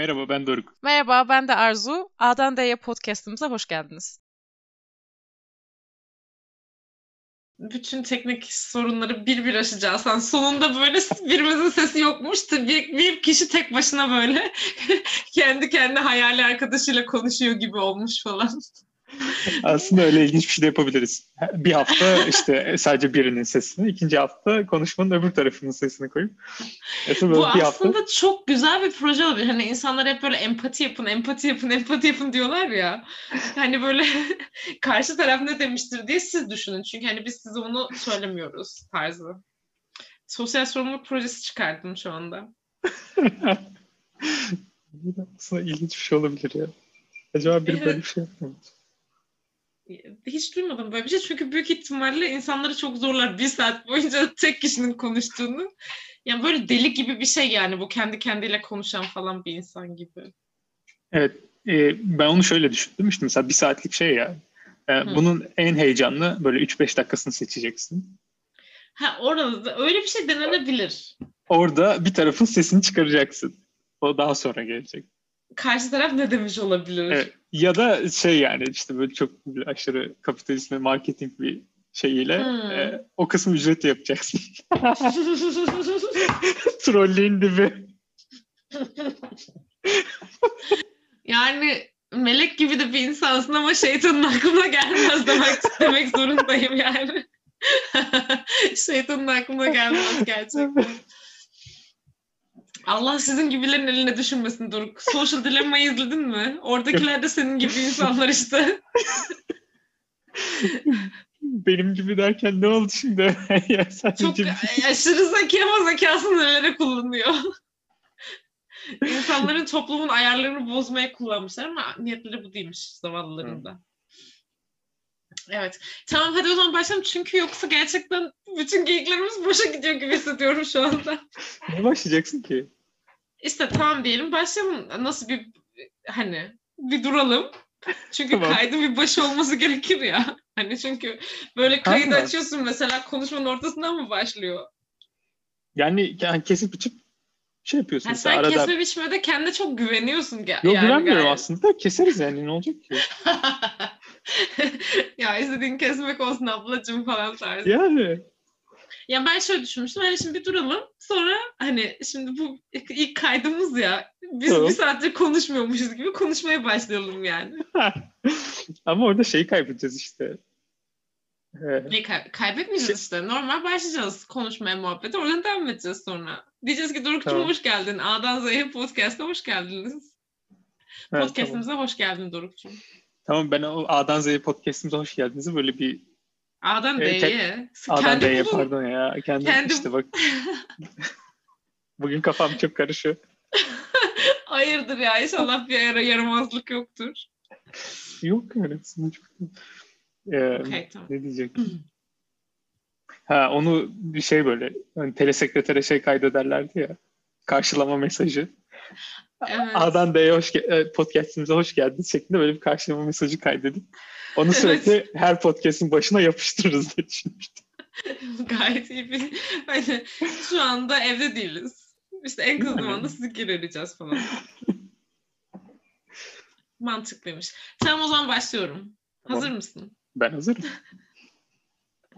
Merhaba ben Doruk. Merhaba ben de Arzu. A'dan D'ye podcastımıza hoş geldiniz. bütün teknik sorunları bir bir aşacağız. Yani sonunda böyle birimizin sesi yokmuş. Bir, bir kişi tek başına böyle kendi kendi hayali arkadaşıyla konuşuyor gibi olmuş falan. Aslında öyle ilginç bir şey de yapabiliriz. Bir hafta işte sadece birinin sesini, ikinci hafta konuşmanın öbür tarafının sesini koyup. Bu bir aslında hafta... çok güzel bir proje olabilir. Hani insanlar hep böyle empati yapın, empati yapın, empati yapın diyorlar ya. Hani böyle karşı taraf ne demiştir diye siz düşünün. Çünkü hani biz size onu söylemiyoruz tarzı. Sosyal sorumluluk projesi çıkardım şu anda. aslında ilginç bir şey olabilir ya. Acaba bir böyle bir şey yapmıyor hiç duymadım böyle bir şey. Çünkü büyük ihtimalle insanları çok zorlar bir saat boyunca tek kişinin konuştuğunu. Yani böyle deli gibi bir şey yani bu kendi kendiyle konuşan falan bir insan gibi. Evet. E, ben onu şöyle düşündüm. İşte mesela bir saatlik şey ya. E, bunun en heyecanlı böyle 3-5 dakikasını seçeceksin. Ha orada da öyle bir şey denenebilir. Orada bir tarafın sesini çıkaracaksın. O daha sonra gelecek karşı taraf ne demiş olabilir? Evet. Ya da şey yani işte böyle çok aşırı kapitalist ve marketing bir şeyiyle hmm. e, o kısmı ücretli yapacaksın. Trolleyin dibi. yani melek gibi de bir insansın ama şeytanın aklına gelmez demek, demek zorundayım yani. şeytanın aklına gelmez gerçekten. Allah sizin gibilerin eline düşünmesin Doruk. Social Dilemma'yı izledin mi? Oradakiler de senin gibi insanlar işte. Benim gibi derken ne oldu şimdi? ya Çok aşırı zeki ama zekasını nelere kullanıyor. İnsanların toplumun ayarlarını bozmaya kullanmışlar ama niyetleri bu değilmiş zavallıların da. Evet. Tamam hadi o zaman başlayalım. Çünkü yoksa gerçekten bütün geyiklerimiz boşa gidiyor gibi hissediyorum şu anda. Ne başlayacaksın ki? İşte tamam diyelim başlayalım. Nasıl bir hani bir duralım. Çünkü tamam. kaydın bir başı olması gerekir ya. Hani çünkü böyle kaydı Aynen. açıyorsun mesela konuşmanın ortasından mı başlıyor? Yani, yani kesip biçip şey yapıyorsun. Ha, sen arada... kesme biçmede kendine çok güveniyorsun. Yok yani güvenmiyorum gayet. aslında. Keseriz yani ne olacak ki? ya istediğin kesmek olsun ablacığım falan tarzı. Yani. Ya ben şöyle düşünmüştüm. Hani şimdi bir duralım. Sonra hani şimdi bu ilk kaydımız ya. Biz tamam. bir saattir konuşmuyormuşuz gibi konuşmaya başlayalım yani. Ama orada şeyi kaybedeceğiz işte. Ne kay- kaybetmeyeceğiz şey... işte. Normal başlayacağız konuşmaya muhabbete. Oradan devam edeceğiz sonra. Diyeceğiz ki Doruk'cum tamam. hoş geldin. A'dan Z'ye podcast'a hoş geldiniz. Evet, Podcast'imize tamam. hoş geldin Doruk'cum. Tamam ben o A'dan Z'ye podcast'imize hoş geldiniz. Böyle bir A'dan D'ye. Tek... A'dan D'ye pardon ya. Kendim, Kendim... işte bak. Bugün kafam çok karışıyor. Hayırdır ya inşallah bir ara yaramazlık yoktur. Yok aslında çok... Ee, okay, tamam. Ne diyecektim? ha onu bir şey böyle hani telesekretere şey kaydederlerdi ya. Karşılama mesajı. Evet. A'dan D'ye hoş e, podcastimize hoş geldiniz şeklinde böyle bir karşılama mesajı kaydedip onu sürekli evet. her podcast'in başına yapıştırırız diye düşünmüştüm. Gayet iyi bir hani şu anda evde değiliz. İşte en kısa zamanda sizi arayacağız falan. Mantıklıymış. Tamam o zaman başlıyorum. Hazır tamam. mısın? Ben hazırım.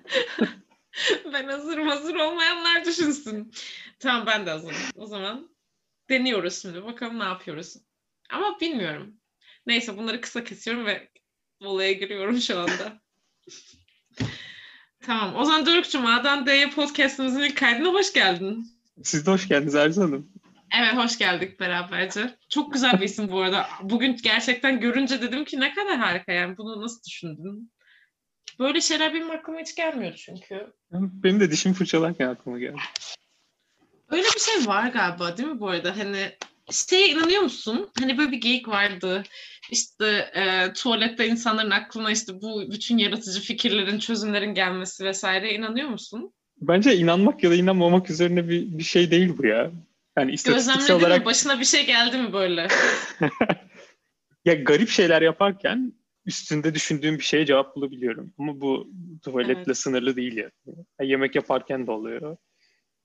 ben hazırım. Hazır olmayanlar düşünsün. Tamam ben de hazırım. O zaman deniyoruz şimdi. Bakalım ne yapıyoruz. Ama bilmiyorum. Neyse bunları kısa kesiyorum ve olaya giriyorum şu anda. tamam. O zaman Doruk'cum A'dan D'ye podcastimizin ilk kaydına hoş geldin. Siz de hoş geldiniz Erzu Hanım. Evet hoş geldik beraberce. Çok güzel bir isim bu arada. Bugün gerçekten görünce dedim ki ne kadar harika yani bunu nasıl düşündün? Böyle şeyler benim aklıma hiç gelmiyor çünkü. Benim de dişimi fırçalarken aklıma geldi. Öyle bir şey var galiba değil mi bu arada? Hani şeye inanıyor musun? Hani böyle bir geyik vardı. İşte e, tuvalette insanların aklına işte bu bütün yaratıcı fikirlerin, çözümlerin gelmesi vesaire inanıyor musun? Bence inanmak ya da inanmamak üzerine bir, bir şey değil bu ya. Yani istatistiksel olarak... mi? Başına bir şey geldi mi böyle? ya garip şeyler yaparken üstünde düşündüğüm bir şeye cevap bulabiliyorum. Ama bu tuvaletle evet. sınırlı değil ya. Yani. Yemek yaparken de oluyor.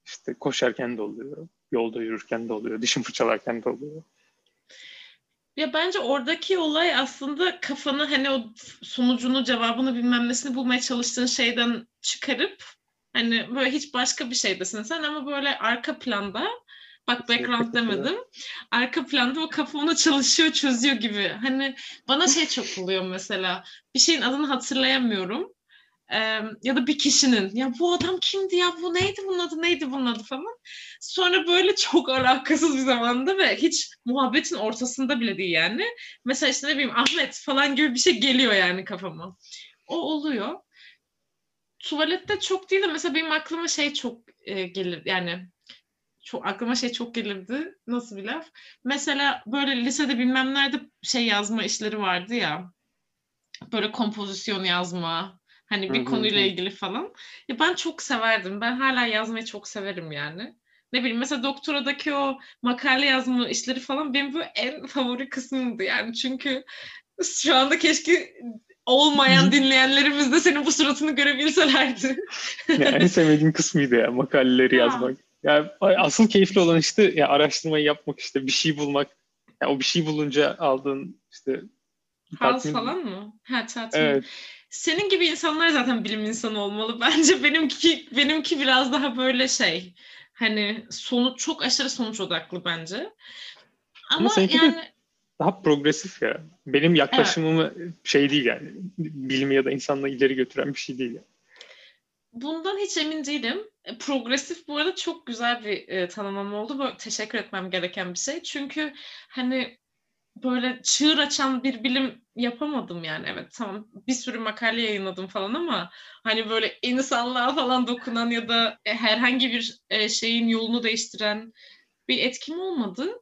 İşte koşarken de oluyor. Yolda yürürken de oluyor. Dişim fırçalarken de oluyor. Ya bence oradaki olay aslında kafanı hani o sonucunu, cevabını bilmem nesini bulmaya çalıştığın şeyden çıkarıp hani böyle hiç başka bir şeydesin sen ama böyle arka planda bak background demedim. Arka planda o kafa onu çalışıyor, çözüyor gibi. Hani bana şey çok oluyor mesela. Bir şeyin adını hatırlayamıyorum. Ee, ya da bir kişinin ya bu adam kimdi ya bu neydi bunun adı neydi bunun adı falan. Sonra böyle çok alakasız bir zamanda ve hiç muhabbetin ortasında bile değil yani. Mesela işte ne bileyim Ahmet falan gibi bir şey geliyor yani kafama. O oluyor. Tuvalette çok değil de mesela benim aklıma şey çok e, gelir yani çok aklıma şey çok gelirdi. Nasıl bir laf? Mesela böyle lisede bilmem nerede şey yazma işleri vardı ya. Böyle kompozisyon yazma, Hani bir konuyla ilgili falan. Ya ben çok severdim. Ben hala yazmayı çok severim yani. Ne bileyim mesela doktoradaki o makale yazma işleri falan benim bu en favori kısmımdı yani. Çünkü şu anda keşke olmayan dinleyenlerimiz de senin bu suratını görebilselerdi. yani en sevmediğim kısmıydı ya makaleleri ya. yazmak. Yani asıl keyifli olan işte ya araştırmayı yapmak işte bir şey bulmak. Yani o bir şey bulunca aldığın işte Haz falan mı? Ha tatmin. Evet. Senin gibi insanlar zaten bilim insanı olmalı. Bence benimki benimki biraz daha böyle şey. Hani sonuç çok aşırı sonuç odaklı bence. Ama, Ama yani daha progresif ya. Benim yaklaşımımı evet. şey değil yani. Bilimi ya da insanla ileri götüren bir şey değil yani. Bundan hiç emin değilim. E, progresif bu arada çok güzel bir e, tanımlama oldu. Böyle teşekkür etmem gereken bir şey. Çünkü hani böyle çığır açan bir bilim yapamadım yani evet tamam bir sürü makale yayınladım falan ama hani böyle insanlığa falan dokunan ya da e, herhangi bir e, şeyin yolunu değiştiren bir etkim olmadı.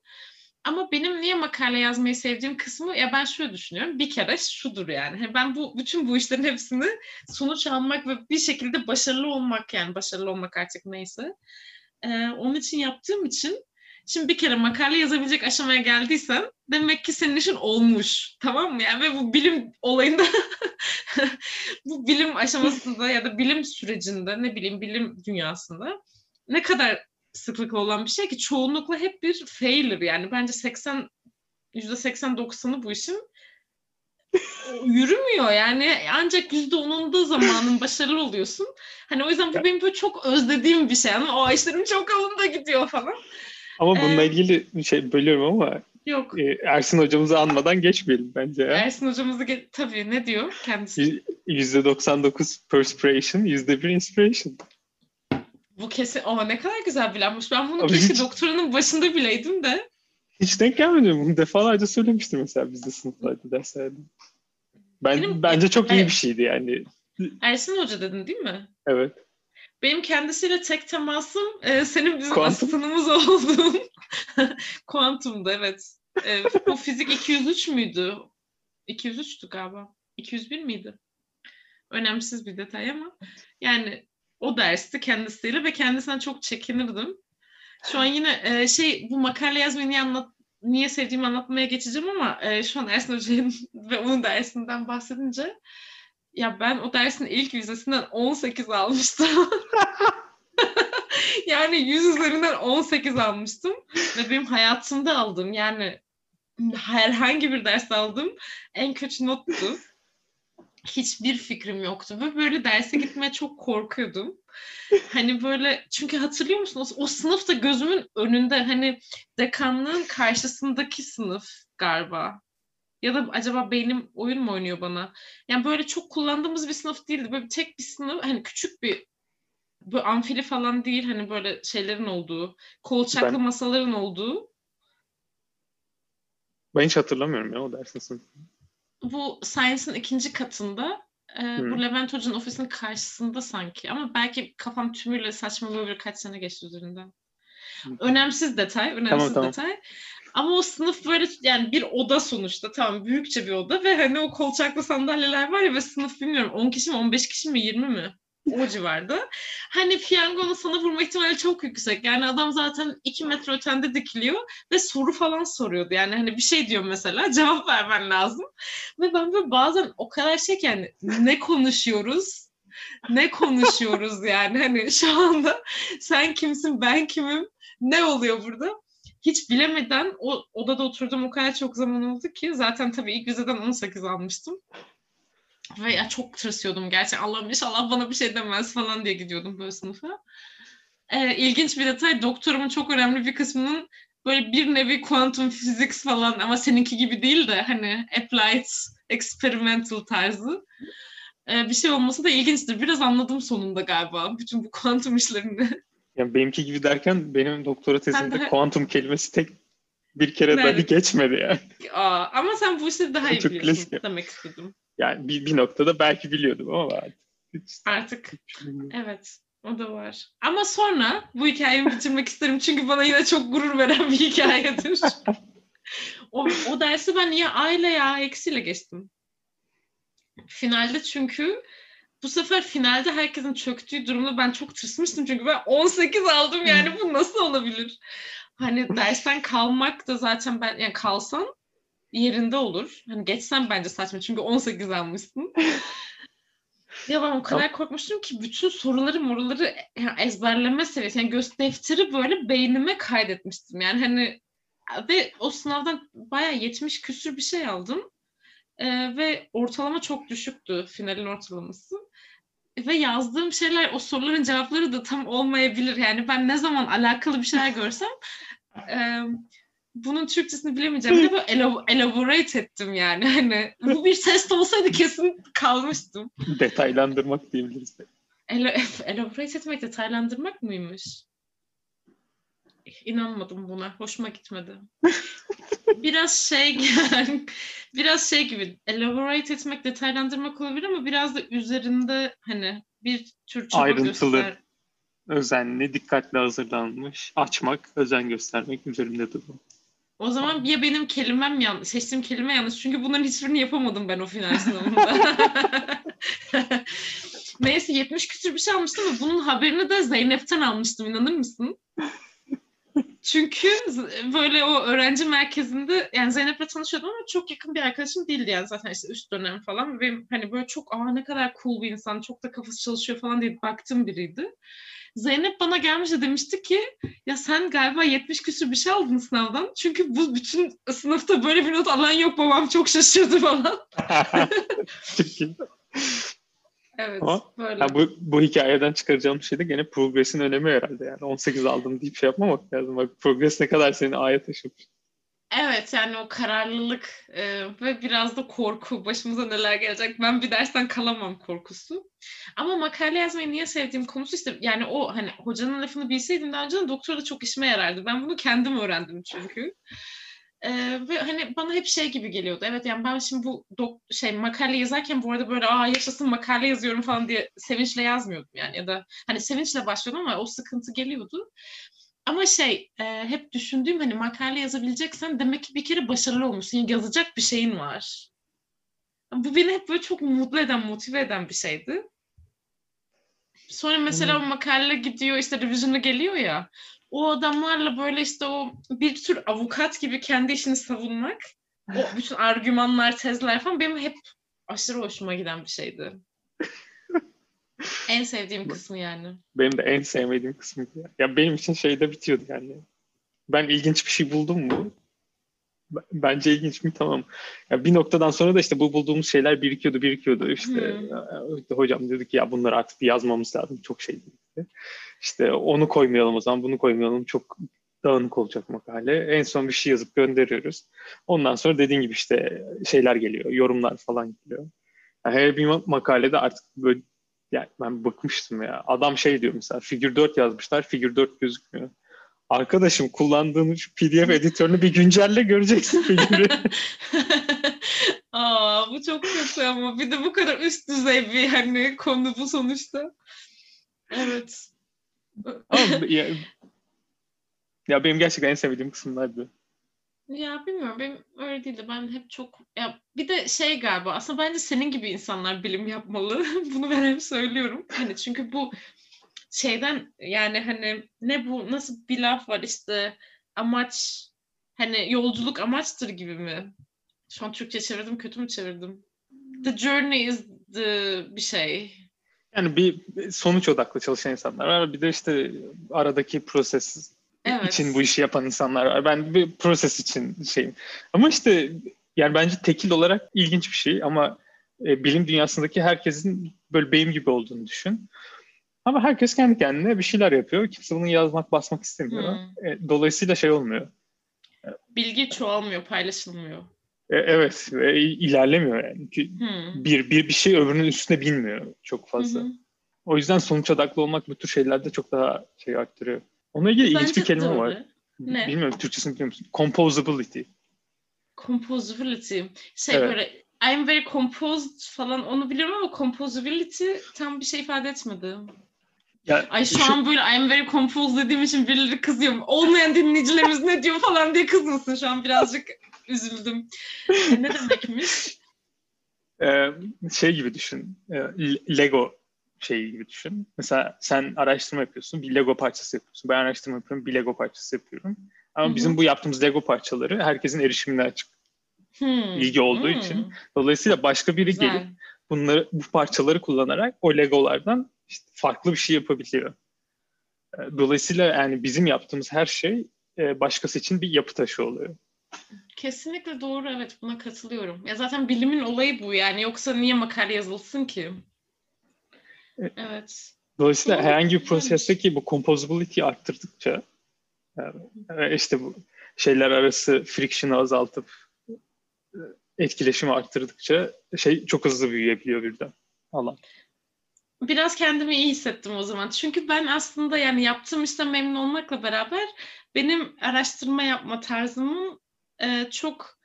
Ama benim niye makale yazmayı sevdiğim kısmı ya ben şöyle düşünüyorum. Bir kere şudur yani. Hani ben bu bütün bu işlerin hepsini sonuç almak ve bir şekilde başarılı olmak yani başarılı olmak artık neyse. Ee, onun için yaptığım için Şimdi bir kere makale yazabilecek aşamaya geldiysen demek ki senin işin olmuş. Tamam mı? Yani ve bu bilim olayında bu bilim aşamasında ya da bilim sürecinde ne bileyim bilim dünyasında ne kadar sıklıkla olan bir şey ki çoğunlukla hep bir failure yani bence 80 %80-90'ı bu işin yürümüyor yani ancak yüzde onunda zamanın başarılı oluyorsun. Hani o yüzden bu benim böyle çok özlediğim bir şey. Yani o işlerim çok alında gidiyor falan. Ama bununla ee, ilgili şey bölüyorum ama Yok. E, Ersin hocamızı anmadan geçmeyelim bence. Ya. Ersin hocamızı ge- tabii ne diyor kendisi? %99 perspiration, %1 inspiration. Bu kesin, o ne kadar güzel bilenmiş. Ben bunu Abi keşke hiç, doktoranın başında bileydim de. Hiç denk gelmedi. Bunu defalarca söylemiştim mesela bizde sınıflarda, derslerde. Ben, Benim, bence çok iyi bir şeydi yani. Ersin Hoca dedin değil mi? Evet. Benim kendisiyle tek temasım e, senin bizim Quantum. asistanımız olduğun Kuantum'da evet. E, o fizik 203 müydü? 203'tü galiba. 201 miydi? Önemsiz bir detay ama yani o dersti kendisiyle ve kendisinden çok çekinirdim. Şu an yine e, şey bu makale yazmayı niye anlat niye sevdiğimi anlatmaya geçeceğim ama e, şu an Ersin Hoca'nın ve onun dersinden bahsedince ya ben o dersin ilk vizesinden 18 almıştım. yani 100 üzerinden 18 almıştım. Ve benim hayatımda aldığım yani herhangi bir ders aldım en kötü nottu. Hiçbir fikrim yoktu ve böyle derse gitmeye çok korkuyordum. Hani böyle çünkü hatırlıyor musun o, o sınıf da gözümün önünde hani dekanlığın karşısındaki sınıf galiba. Ya da acaba beynim oyun mu oynuyor bana? Yani böyle çok kullandığımız bir sınıf değildi. Böyle tek bir sınıf hani küçük bir bu amfili falan değil hani böyle şeylerin olduğu, kolçaklı ben, masaların olduğu. Ben hiç hatırlamıyorum ya o dersin sınıfını. Bu Science'ın ikinci katında e, bu Levent Hoca'nın ofisinin karşısında sanki ama belki kafam tümüyle saçma böyle birkaç sene geçti üzerinden. Önemsiz detay, önemsiz tamam, tamam. detay. Ama o sınıf böyle yani bir oda sonuçta tamam büyükçe bir oda ve hani o kolçaklı sandalyeler var ya ve sınıf bilmiyorum 10 kişi mi 15 kişi mi 20 mi? O civarda. Hani piyangonun sana vurma ihtimali çok yüksek. Yani adam zaten 2 metre ötende dikiliyor ve soru falan soruyordu. Yani hani bir şey diyor mesela cevap vermen lazım. Ve ben böyle bazen o kadar şey ki yani ne konuşuyoruz? Ne konuşuyoruz yani hani şu anda sen kimsin ben kimim ne oluyor burada? Hiç bilemeden o odada oturdum o kadar çok zaman oldu ki zaten tabii ilk vizeden 18 almıştım. Ve ya çok tırsıyordum gerçekten. Allah'ım inşallah bana bir şey demez falan diye gidiyordum böyle sınıfa. Ee, ilginç bir detay. Doktorumun çok önemli bir kısmının böyle bir nevi quantum physics falan ama seninki gibi değil de hani applied experimental tarzı ee, bir şey olması da ilginçtir. Biraz anladım sonunda galiba bütün bu kuantum işlerini. Yani benimki gibi derken benim doktora tezimde de... kuantum kelimesi tek bir kere evet. dahi geçmedi yani. Aa, ama sen bu işleri daha iyi Çok biliyorsun klasik. demek istedim. Yani bir, bir noktada belki biliyordum ama artık. Hiç, artık evet o da var. Ama sonra bu hikayemi bitirmek isterim çünkü bana yine çok gurur veren bir hikayedir. o, o dersi ben ya A ile ya eksiyle geçtim. Finalde çünkü bu sefer finalde herkesin çöktüğü durumda ben çok tırsmıştım çünkü ben 18 aldım yani bu nasıl olabilir? Hani dersten kalmak da zaten ben yani kalsan yerinde olur. Hani geçsen bence saçma çünkü 18 almışsın. ya ben o kadar korkmuştum ki bütün soruları moruları yani ezberleme seviyesi. Yani göz defteri böyle beynime kaydetmiştim. Yani hani ve o sınavdan bayağı 70 küsür bir şey aldım. Ee, ve ortalama çok düşüktü finalin ortalaması. Ve yazdığım şeyler o soruların cevapları da tam olmayabilir. Yani ben ne zaman alakalı bir şeyler görsem e, bunun Türkçesini bilemeyeceğim. De böyle elaborate ettim yani. Hani bu bir test olsaydı kesin kalmıştım. Detaylandırmak diyebiliriz. Ele, elaborate etmek detaylandırmak mıymış? İnanmadım buna. Hoşuma gitmedi. biraz şey biraz şey gibi elaborate etmek, detaylandırmak olabilir ama biraz da üzerinde hani bir tür çaba Ayrıntılı, göster. özenli, dikkatli hazırlanmış, açmak, özen göstermek üzerinde durmak. O zaman ya benim kelimem yanlış, seçtiğim kelime yanlış. Çünkü bunların hiçbirini yapamadım ben o final sınavında. Neyse 70 küsür bir şey almıştım ama bunun haberini de Zeynep'ten almıştım inanır mısın? Çünkü böyle o öğrenci merkezinde yani Zeynep'le tanışıyordum ama çok yakın bir arkadaşım değildi yani zaten işte üst dönem falan. Ve hani böyle çok aa ne kadar cool bir insan, çok da kafası çalışıyor falan diye baktığım biriydi. Zeynep bana gelmiş de demişti ki ya sen galiba 70 küsür bir şey aldın sınavdan. Çünkü bu bütün sınıfta böyle bir not alan yok babam çok şaşırdı falan. Evet, Ama böyle. Ya bu, bu hikayeden çıkaracağım şey de gene progresin önemi herhalde yani. 18 aldım deyip şey yapmamak lazım. Bak progres ne kadar seni aya taşımış. Evet yani o kararlılık e, ve biraz da korku başımıza neler gelecek ben bir dersten kalamam korkusu. Ama makale yazmayı niye sevdiğim konusu işte yani o hani hocanın lafını bilseydim daha önce doktora da çok işime yarardı. Ben bunu kendim öğrendim çünkü. Ee, ve hani bana hep şey gibi geliyordu. Evet yani ben şimdi bu dok şey makale yazarken bu arada böyle aa yaşasın makale yazıyorum falan diye sevinçle yazmıyordum yani ya da hani sevinçle başlıyordum ama o sıkıntı geliyordu. Ama şey e, hep düşündüğüm hani makale yazabileceksen demek ki bir kere başarılı olmuşsun. Yazacak bir şeyin var. Bu beni hep böyle çok mutlu eden, motive eden bir şeydi. Sonra mesela o makale gidiyor işte revision'a geliyor ya o adamlarla böyle işte o bir tür avukat gibi kendi işini savunmak, o bütün argümanlar, tezler falan benim hep aşırı hoşuma giden bir şeydi. en sevdiğim kısmı yani. Benim de en sevmediğim kısmı. Ya. ya benim için şeyde bitiyordu yani. Ben ilginç bir şey buldum mu? Bence ilginç mi? Tamam. Ya bir noktadan sonra da işte bu bulduğumuz şeyler birikiyordu, birikiyordu. İşte hmm. hocam dedi ki ya bunları artık bir yazmamız lazım. Çok şey dedi. İşte onu koymayalım o zaman, bunu koymayalım. Çok dağınık olacak makale. En son bir şey yazıp gönderiyoruz. Ondan sonra dediğin gibi işte şeyler geliyor, yorumlar falan geliyor. Yani her bir makalede artık böyle yani ben bıkmıştım ya. Adam şey diyor mesela figür 4 yazmışlar, figür 4 gözükmüyor. Arkadaşım kullandığın şu PDF editörünü bir güncelle göreceksin figürü. Aa bu çok kötü ama bir de bu kadar üst düzey bir hani konu bu sonuçta. Evet. Ama ya, ya benim gerçekten en sevdiğim kısımlardı. Ya bilmiyorum benim öyle değildi. Ben hep çok ya bir de şey galiba aslında bence senin gibi insanlar bilim yapmalı. Bunu ben hep söylüyorum. Hani çünkü bu şeyden yani hani ne bu nasıl bir laf var işte amaç hani yolculuk amaçtır gibi mi? Şu an Türkçe çevirdim kötü mü çevirdim? The journey is the bir şey. Yani bir sonuç odaklı çalışan insanlar var. Bir de işte aradaki proses evet. için bu işi yapan insanlar var. Ben bir proses için şeyim. Ama işte yani bence tekil olarak ilginç bir şey ama e, bilim dünyasındaki herkesin böyle benim gibi olduğunu düşün. Ama herkes kendi kendine bir şeyler yapıyor. Kimse bunu yazmak, basmak istemiyor. Hmm. E, dolayısıyla şey olmuyor. Bilgi çoğalmıyor, paylaşılmıyor. E, evet, ve ilerlemiyor yani. Hmm. Bir, bir bir şey öbürünün üstüne binmiyor çok fazla. Hmm. O yüzden sonuç odaklı olmak bu tür şeylerde çok daha şey arttırıyor. Onunla ilgili Bence ilginç bir kelime doğru. var. Ne? Bilmiyorum Türkçesini biliyor musun? Composability. Composability. Şey evet. böyle I'm very composed falan onu biliyorum ama composability tam bir şey ifade etmedi. Ya, Ay şu, şu an böyle I'm very composed dediğim için birileri kızıyor. Olmayan dinleyicilerimiz ne diyor falan diye kızmasın şu an birazcık üzüldüm. E, ne demekmiş? Ee, şey gibi düşün. E, Lego şey gibi düşün. Mesela sen araştırma yapıyorsun, bir Lego parçası yapıyorsun. Ben araştırma yapıyorum, bir Lego parçası yapıyorum. Ama Hı-hı. bizim bu yaptığımız Lego parçaları herkesin erişimine açık. Hmm. ilgi olduğu hmm. için. Dolayısıyla başka biri Güzel. gelip bunları bu parçaları kullanarak o Legolardan işte farklı bir şey yapabiliyor. Ee, dolayısıyla yani bizim yaptığımız her şey e, başkası için bir yapı taşı oluyor. Kesinlikle doğru evet buna katılıyorum. Ya zaten bilimin olayı bu yani yoksa niye makale yazılsın ki? E, evet. Dolayısıyla doğru. herhangi bir prosesteki bu composability arttırdıkça yani e, işte bu şeyler arası friction'ı azaltıp etkileşimi arttırdıkça şey çok hızlı büyüyebiliyor birden alan. Biraz kendimi iyi hissettim o zaman. Çünkü ben aslında yani yaptığım işten memnun olmakla beraber benim araştırma yapma tarzımın e, çok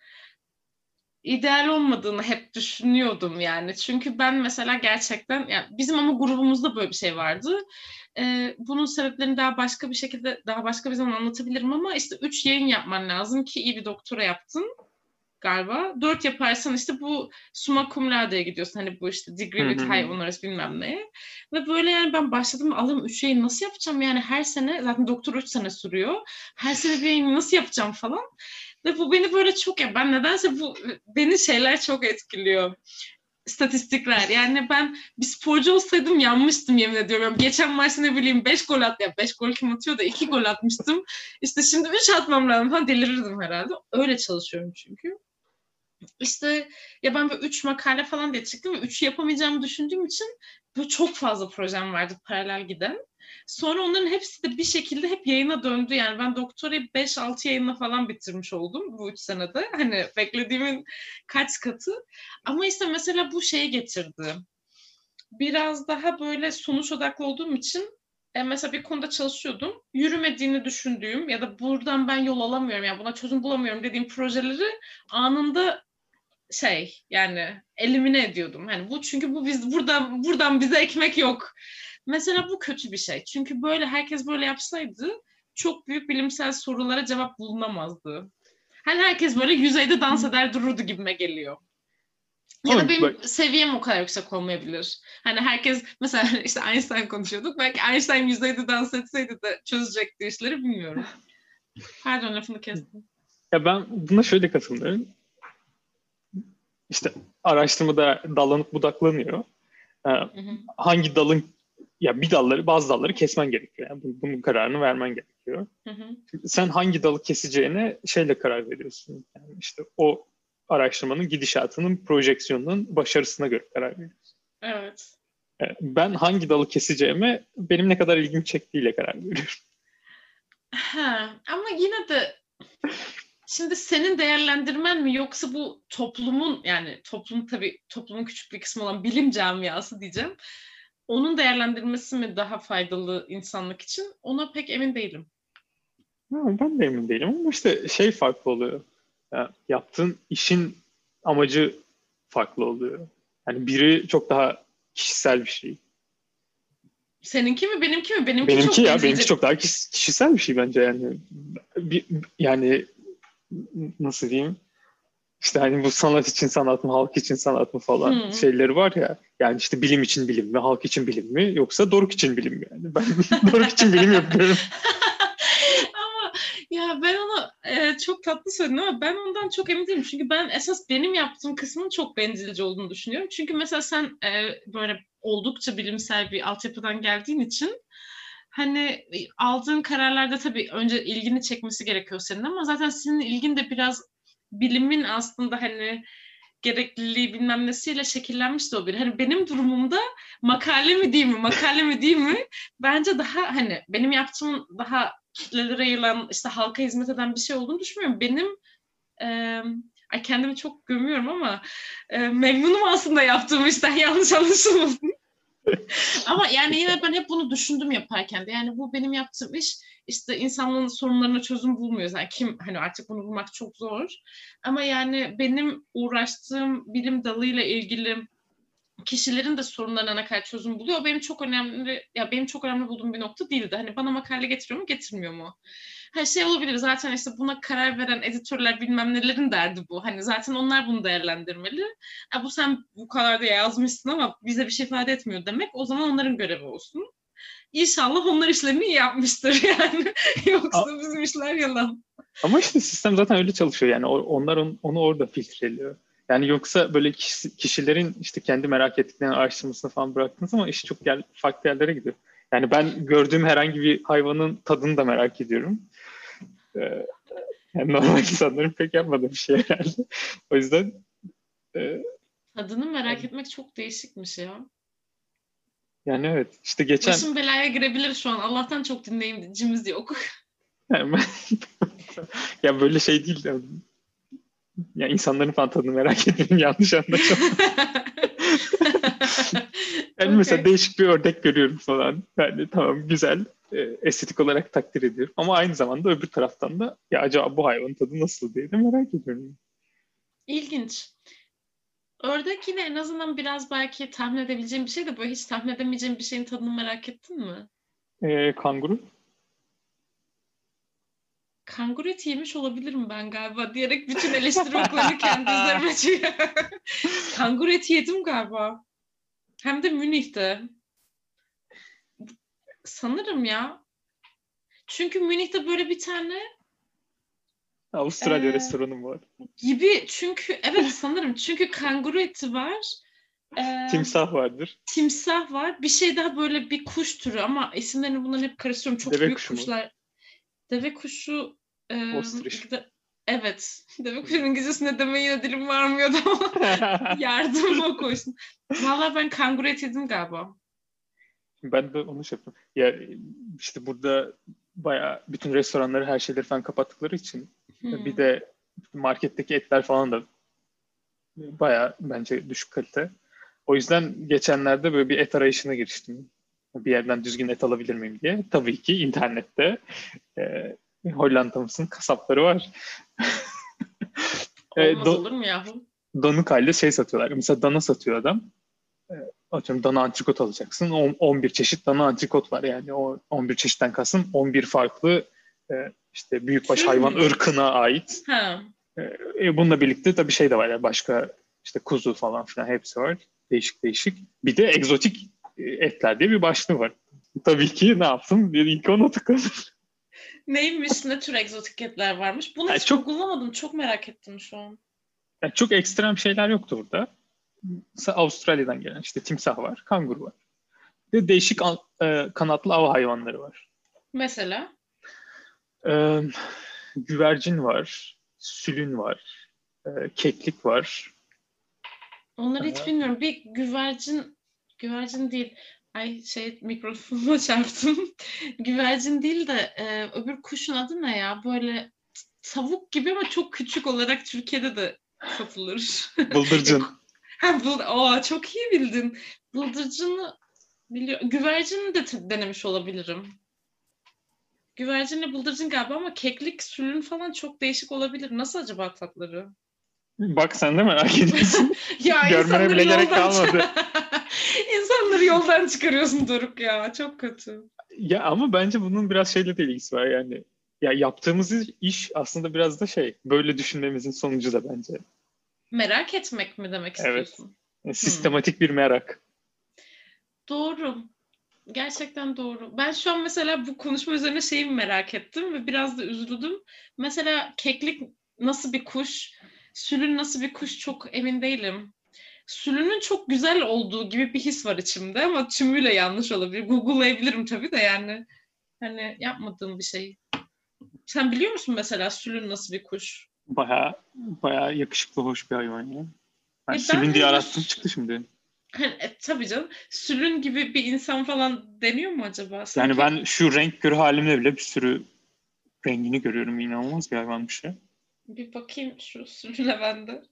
ideal olmadığını hep düşünüyordum yani. Çünkü ben mesela gerçekten yani bizim ama grubumuzda böyle bir şey vardı. Ee, bunun sebeplerini daha başka bir şekilde daha başka bir zaman anlatabilirim ama işte üç yayın yapman lazım ki iyi bir doktora yaptın galiba. Dört yaparsan işte bu summa cum laude'ye gidiyorsun. Hani bu işte degree with high honors bilmem neye. Ve böyle yani ben başladım alım üç yayın nasıl yapacağım yani her sene zaten doktor üç sene sürüyor. Her sene bir yayın nasıl yapacağım falan. Ve bu beni böyle çok ya ben nedense bu beni şeyler çok etkiliyor statistikler. Yani ben bir sporcu olsaydım yanmıştım yemin ediyorum. Geçen maçta ne bileyim 5 gol at ya 5 gol kim atıyor da 2 gol atmıştım. İşte şimdi 3 atmam lazım falan delirirdim herhalde. Öyle çalışıyorum çünkü işte ya ben böyle üç makale falan diye çıktım ve üçü yapamayacağımı düşündüğüm için bu çok fazla projem vardı paralel giden. Sonra onların hepsi de bir şekilde hep yayına döndü. Yani ben doktorayı 5-6 yayınla falan bitirmiş oldum bu 3 senede. Hani beklediğimin kaç katı. Ama işte mesela bu şeyi getirdi. Biraz daha böyle sonuç odaklı olduğum için e, mesela bir konuda çalışıyordum. Yürümediğini düşündüğüm ya da buradan ben yol alamıyorum ya yani buna çözüm bulamıyorum dediğim projeleri anında şey yani elimine ediyordum. Hani bu çünkü bu biz buradan buradan bize ekmek yok. Mesela bu kötü bir şey. Çünkü böyle herkes böyle yapsaydı çok büyük bilimsel sorulara cevap bulunamazdı. Hani herkes böyle yüzeyde dans eder dururdu gibime geliyor. Ya da benim bak. seviyem o kadar yüksek olmayabilir. Hani herkes mesela işte Einstein konuşuyorduk. Belki Einstein yüzeyde dans etseydi de çözecekti işleri bilmiyorum. Pardon lafını kestim. Ya ben buna şöyle katılıyorum işte araştırmada dallanıp budaklanıyor. Ee, hı hı. Hangi dalın ya bir dalları bazı dalları kesmen gerekiyor. Yani bunun kararını vermen gerekiyor. Hı hı. Sen hangi dalı keseceğine şeyle karar veriyorsun. Yani işte o araştırmanın gidişatının projeksiyonunun başarısına göre karar veriyorsun. Evet. Ee, ben hangi dalı keseceğime benim ne kadar ilgimi çektiğiyle karar veriyorum. Ha, ama yine de Şimdi senin değerlendirmen mi yoksa bu toplumun yani toplum tabii toplumun küçük bir kısmı olan bilim camiası diyeceğim. Onun değerlendirmesi mi daha faydalı insanlık için? Ona pek emin değilim. ben de emin değilim ama işte şey farklı oluyor. Yani yaptığın işin amacı farklı oluyor. Yani biri çok daha kişisel bir şey. Seninki mi benimki mi? Benimki, benimki çok ya benimki çok daha kişisel bir şey bence yani. Bir, yani nasıl diyeyim işte hani bu sanat için sanat mı, halk için sanat mı falan hmm. şeyleri var ya. Yani işte bilim için bilim mi, halk için bilim mi yoksa Doruk için bilim mi yani? Ben Doruk için bilim yapıyorum. ama ya ben onu e, çok tatlı söyledin ama ben ondan çok emin değilim. Çünkü ben esas benim yaptığım kısmın çok bencilce olduğunu düşünüyorum. Çünkü mesela sen e, böyle oldukça bilimsel bir altyapıdan geldiğin için hani aldığın kararlarda tabii önce ilgini çekmesi gerekiyor senin ama zaten senin ilgin de biraz bilimin aslında hani gerekliliği bilmem nesiyle şekillenmiş de o bir. Hani benim durumumda makale mi değil mi, makale mi değil mi? Bence daha hani benim yaptığım daha kitlelere yayılan, işte halka hizmet eden bir şey olduğunu düşünmüyorum. Benim e, ay kendimi çok gömüyorum ama e, memnunum aslında yaptığım işten yanlış anlaşılmasın. Ama yani yine ben hep bunu düşündüm yaparken de. Yani bu benim yaptığım iş işte insanlığın sorunlarına çözüm bulmuyor. Yani kim hani artık bunu bulmak çok zor. Ama yani benim uğraştığım bilim dalıyla ilgili kişilerin de sorunlarına ne kadar çözüm buluyor. Benim çok önemli ya benim çok önemli bulduğum bir nokta değildi. Hani bana makale getiriyor mu, getirmiyor mu? Her şey olabilir. Zaten işte buna karar veren editörler bilmem nelerin derdi bu. Hani zaten onlar bunu değerlendirmeli. Ya bu sen bu kadar da yazmışsın ama bize bir şey ifade etmiyor demek. O zaman onların görevi olsun. İnşallah onlar işlerini iyi yapmıştır yani. Yoksa bizim işler yalan. Ama işte sistem zaten öyle çalışıyor yani. Onlar onu orada filtreliyor. Yani yoksa böyle kişilerin işte kendi merak ettiklerini araştırmasını falan bıraktınız ama iş çok yer, farklı yerlere gidiyor. Yani ben gördüğüm herhangi bir hayvanın tadını da merak ediyorum. Ee, yani normal insanların pek yapmadığı bir şey herhalde. O yüzden e, Tadını merak yani, etmek çok değişikmiş ya. Yani evet. işte geçen... Başım belaya girebilir şu an. Allah'tan çok dinleyicimiz yok. Yani ben... ya böyle şey değil. Ya insanların falan tadını merak etmeyin yanlış anlaşılma. yani okay. mesela değişik bir ördek görüyorum falan. Yani tamam güzel. E, estetik olarak takdir ediyorum. Ama aynı zamanda öbür taraftan da ya acaba bu hayvanın tadı nasıl diye de merak ediyorum. İlginç. Ördek yine en azından biraz belki tahmin edebileceğim bir şey de böyle hiç tahmin edemeyeceğim bir şeyin tadını merak ettin mi? Ee, kanguru? Kanguru eti yemiş olabilirim ben galiba diyerek bütün eleştiri oklarını kendi üzerime kanguru eti yedim galiba. Hem de Münih'te. Sanırım ya. Çünkü Münih'te böyle bir tane Avustralya ee, restoranı var. Gibi çünkü evet sanırım çünkü kanguru eti var. Ee, timsah vardır. Timsah var. Bir şey daha böyle bir kuş türü ama isimlerini bunların hep karıştırıyorum. Çok Deve büyük kuşu kuşlar. Mu? Deve kuşu e, Ostrich. De, evet. Deve kuşunun İngilizcesinde deme yine dilim varmıyordu ama yardımıma koştum. Valla ben kanguru eti yedim galiba. Ben de onu şey yaptım. Ya işte burada bayağı bütün restoranları her şeyleri falan kapattıkları için Hmm. Bir de marketteki etler falan da bayağı bence düşük kalite. O yüzden geçenlerde böyle bir et arayışına giriştim. Bir yerden düzgün et alabilir miyim diye. Tabii ki internette e, Hollanda'mızın kasapları var. e, Olmaz do- olur mu yahu? Donuk halde şey satıyorlar. Mesela dana satıyor adam. E, atıyorum dana antrikot alacaksın. 11 çeşit dana antrikot var yani. O 11 çeşitten kasım 11 farklı e, işte büyükbaş hayvan ırkına ait. Ha. E, bununla birlikte tabii şey de var yani başka işte kuzu falan filan hepsi var. Değişik değişik. Bir de egzotik e, etler diye bir başlığı var. Tabii ki ne yaptım? Bir ilk ona tıkladım. Neymiş? Ne tür egzotik etler varmış? Bunu yani hiç çok, bulamadım. Çok merak ettim şu an. Yani çok ekstrem şeyler yoktu burada. Mesela Avustralya'dan gelen işte timsah var, kanguru var. Bir de değişik e, kanatlı av hayvanları var. Mesela? Ee, güvercin var, sülün var, e, keklik var. Onları hiç bilmiyorum. Bir güvercin, güvercin değil. Ay şey mikrofonuma çarptım. güvercin değil de e, öbür kuşun adı ne ya? Böyle tavuk gibi ama çok küçük olarak Türkiye'de de satılır. Bıldırcın. ha, bul Aa, çok iyi bildin. Bıldırcını biliyor. Güvercini de denemiş olabilirim. Güvercinle bıldırcın galiba ama keklik, sülün falan çok değişik olabilir. Nasıl acaba tatları? Bak sen de merak ediyorsun. ya Görmene bile gerek kalmadı. İnsanları yoldan çıkarıyorsun Doruk ya. Çok kötü. Ya ama bence bunun biraz şeyle de ilgisi var yani. Ya yaptığımız iş aslında biraz da şey, böyle düşünmemizin sonucu da bence. Merak etmek mi demek istiyorsun? Evet. Sistematik hmm. bir merak. Doğru. Gerçekten doğru. Ben şu an mesela bu konuşma üzerine şeyi merak ettim ve biraz da üzüldüm. Mesela keklik nasıl bir kuş, sülün nasıl bir kuş çok emin değilim. Sülünün çok güzel olduğu gibi bir his var içimde ama tümüyle yanlış olabilir. Google'layabilirim tabii de yani. Hani yapmadığım bir şey. Sen biliyor musun mesela sülün nasıl bir kuş? Baya baya yakışıklı hoş bir hayvan ya. Ben e sülün ben diye arattım çıktı şimdi. Hani, e, tabii canım. Sülün gibi bir insan falan deniyor mu acaba? Sanki... Yani ben şu renk görü halimle bile bir sürü rengini görüyorum. İnanılmaz bir hayvanmış ya. Bir bakayım şu sürüne ben de.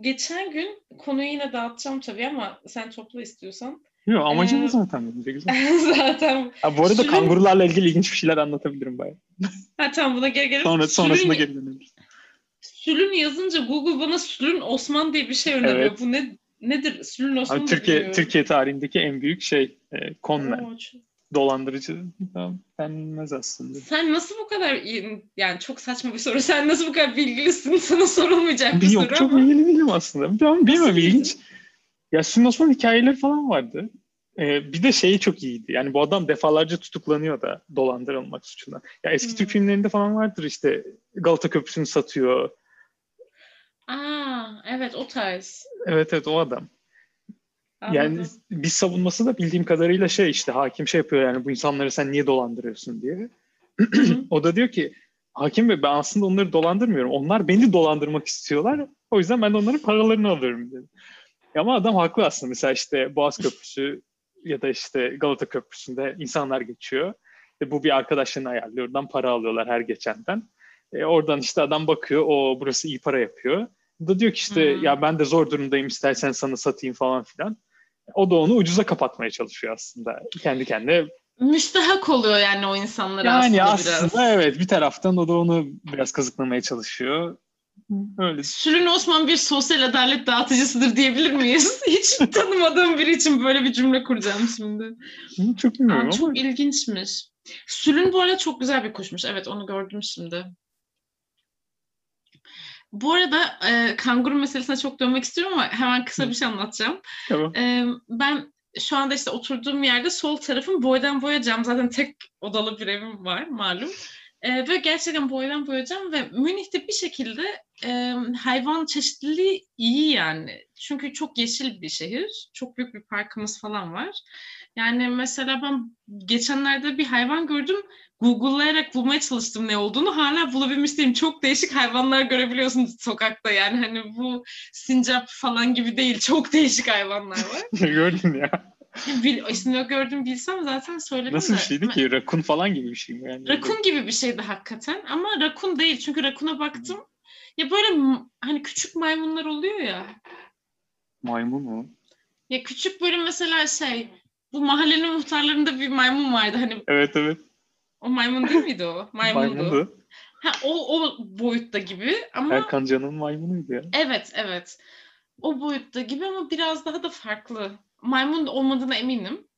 Geçen gün konuyu yine dağıtacağım tabii ama sen topla istiyorsan. Yok amacım ee, zaten. Güzel. zaten. Ha, bu arada sürün... kangurularla ilgili ilginç bir şeyler anlatabilirim bayağı. Ha tamam buna geri gelelim. Sonra, sonrasında sülün... geri döneriz. Sülün yazınca Google bana Sülün Osman diye bir şey öneriyor. Evet. Bu ne nedir? Sülün Osman Abi, Türkiye, Türkiye tarihindeki en büyük şey e, konmen dolandırıcı denmez aslında. Sen nasıl bu kadar yani çok saçma bir soru. Sen nasıl bu kadar bilgilisin? Sana sorulmayacak bir Yok, soru çok ama. bilgili değilim aslında. Ben bilmiyorum ilginç. Ya Sülün Osman hikayeleri falan vardı. Ee, bir de şeyi çok iyiydi. Yani bu adam defalarca tutuklanıyor da dolandırılmak suçundan. Ya eski hmm. Türk filmlerinde falan vardır işte Galata Köprüsü'nü satıyor. Aa, evet o tarz. Evet evet o adam. Anladım. Yani bir savunması da bildiğim kadarıyla şey işte hakim şey yapıyor yani bu insanları sen niye dolandırıyorsun diye. o da diyor ki hakim bey ben aslında onları dolandırmıyorum. Onlar beni dolandırmak istiyorlar. O yüzden ben onların paralarını alıyorum dedi. Ama adam haklı aslında. Mesela işte Boğaz Köprüsü ya da işte Galata Köprüsü'nde insanlar geçiyor. ve bu bir arkadaşlarını ayarlıyor. Oradan para alıyorlar her geçenden. E, oradan işte adam bakıyor. O burası iyi para yapıyor. Da diyor ki işte hmm. ya ben de zor durumdayım istersen sana satayım falan filan. O da onu ucuza kapatmaya çalışıyor aslında. Kendi kendine müstahak oluyor yani o insanlar yani aslında, aslında biraz. evet bir taraftan o da onu biraz kazıklamaya çalışıyor. Öyle. Sürün Osman bir sosyal adalet dağıtıcısıdır diyebilir miyiz? Hiç tanımadığım biri için böyle bir cümle kuracağım şimdi. Çok bilmiyorum Aa, Çok ilginçmiş. Sülün bu arada çok güzel bir kuşmuş. Evet onu gördüm şimdi. Bu arada e, kanguru meselesine çok dönmek istiyorum ama hemen kısa bir şey anlatacağım. Tamam. E, ben şu anda işte oturduğum yerde sol tarafım boydan boya cam. Zaten tek odalı bir evim var malum. E, ve gerçekten boydan boya cam ve Münih'te bir şekilde e, hayvan çeşitliliği iyi yani. Çünkü çok yeşil bir şehir. Çok büyük bir parkımız falan var. Yani mesela ben geçenlerde bir hayvan gördüm. Google'layarak bulmaya çalıştım ne olduğunu. Hala bulabilmiş değilim. Çok değişik hayvanlar görebiliyorsunuz sokakta. Yani hani bu sincap falan gibi değil. Çok değişik hayvanlar var. Gördün ya. Bil, ismini gördüm bilsem zaten söylerim Nasıl bir şeydi ki? Rakun falan gibi bir şey mi? Yani rakun gibi bir şeydi hakikaten. Ama rakun değil. Çünkü rakuna baktım. Ya böyle hani küçük maymunlar oluyor ya. Maymun mu? Ya küçük böyle mesela şey bu mahallenin muhtarlarında bir maymun vardı hani. Evet evet. O maymun değil miydi o? Maymundu. Maymundu. Ha, o, o boyutta gibi ama... Erkan Can'ın maymunuydu ya. Evet evet. O boyutta gibi ama biraz daha da farklı. Maymun olmadığına eminim.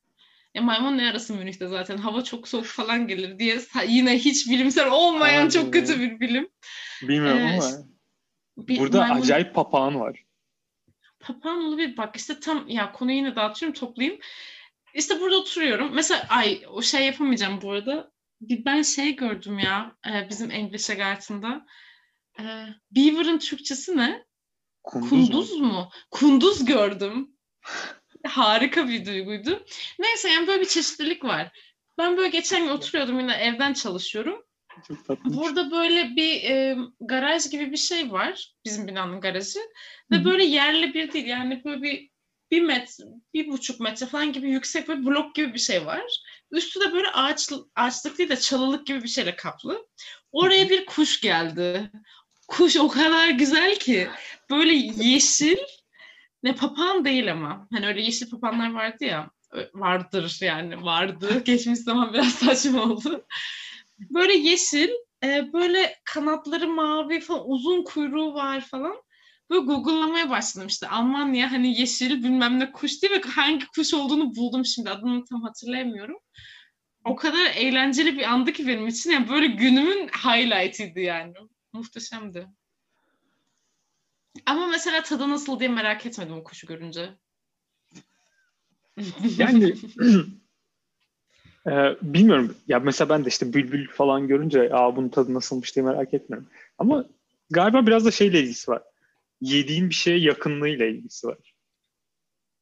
Ya maymun ne arası Münih'te zaten hava çok soğuk falan gelir diye yine hiç bilimsel olmayan Aynen. çok kötü bir bilim. Bilmiyorum ee, ama bir burada maymun... acayip papağan var. Papağan olabilir. Bak işte tam ya konuyu yine dağıtıyorum toplayayım. İşte burada oturuyorum. Mesela ay o şey yapamayacağım bu arada. Bir ben şey gördüm ya e, bizim English Garden'da. E, Beaver'ın Türkçesi ne? Kunduz, Kunduz mu? mu? Kunduz gördüm. Harika bir duyguydu. Neyse yani böyle bir çeşitlilik var. Ben böyle geçen gün oturuyordum yine evden çalışıyorum. Çok tatlı. Burada böyle bir e, garaj gibi bir şey var. Bizim binanın garajı. Ve böyle yerli bir değil. Yani böyle bir bir metre, bir buçuk metre falan gibi yüksek bir blok gibi bir şey var. Üstü de böyle ağaç, ağaçlık değil de çalılık gibi bir şeyle kaplı. Oraya bir kuş geldi. Kuş o kadar güzel ki. Böyle yeşil, ne papağan değil ama. Hani öyle yeşil papağanlar vardı ya. Vardır yani vardı. Geçmiş zaman biraz saçma oldu. Böyle yeşil, e, böyle kanatları mavi falan, uzun kuyruğu var falan. Böyle Google'lamaya başladım işte. Almanya hani yeşil bilmem ne kuş diye ve hangi kuş olduğunu buldum şimdi. Adını tam hatırlayamıyorum. O kadar eğlenceli bir andı ki benim için. Yani böyle günümün highlight'ıydı yani. Muhteşemdi. Ama mesela tadı nasıl diye merak etmedim o kuşu görünce. Yani e, bilmiyorum. Ya mesela ben de işte bülbül falan görünce Aa, bunun tadı nasılmış diye merak etmiyorum. Ama galiba biraz da şeyle ilgisi var yediğin bir şeye yakınlığıyla ilgisi var.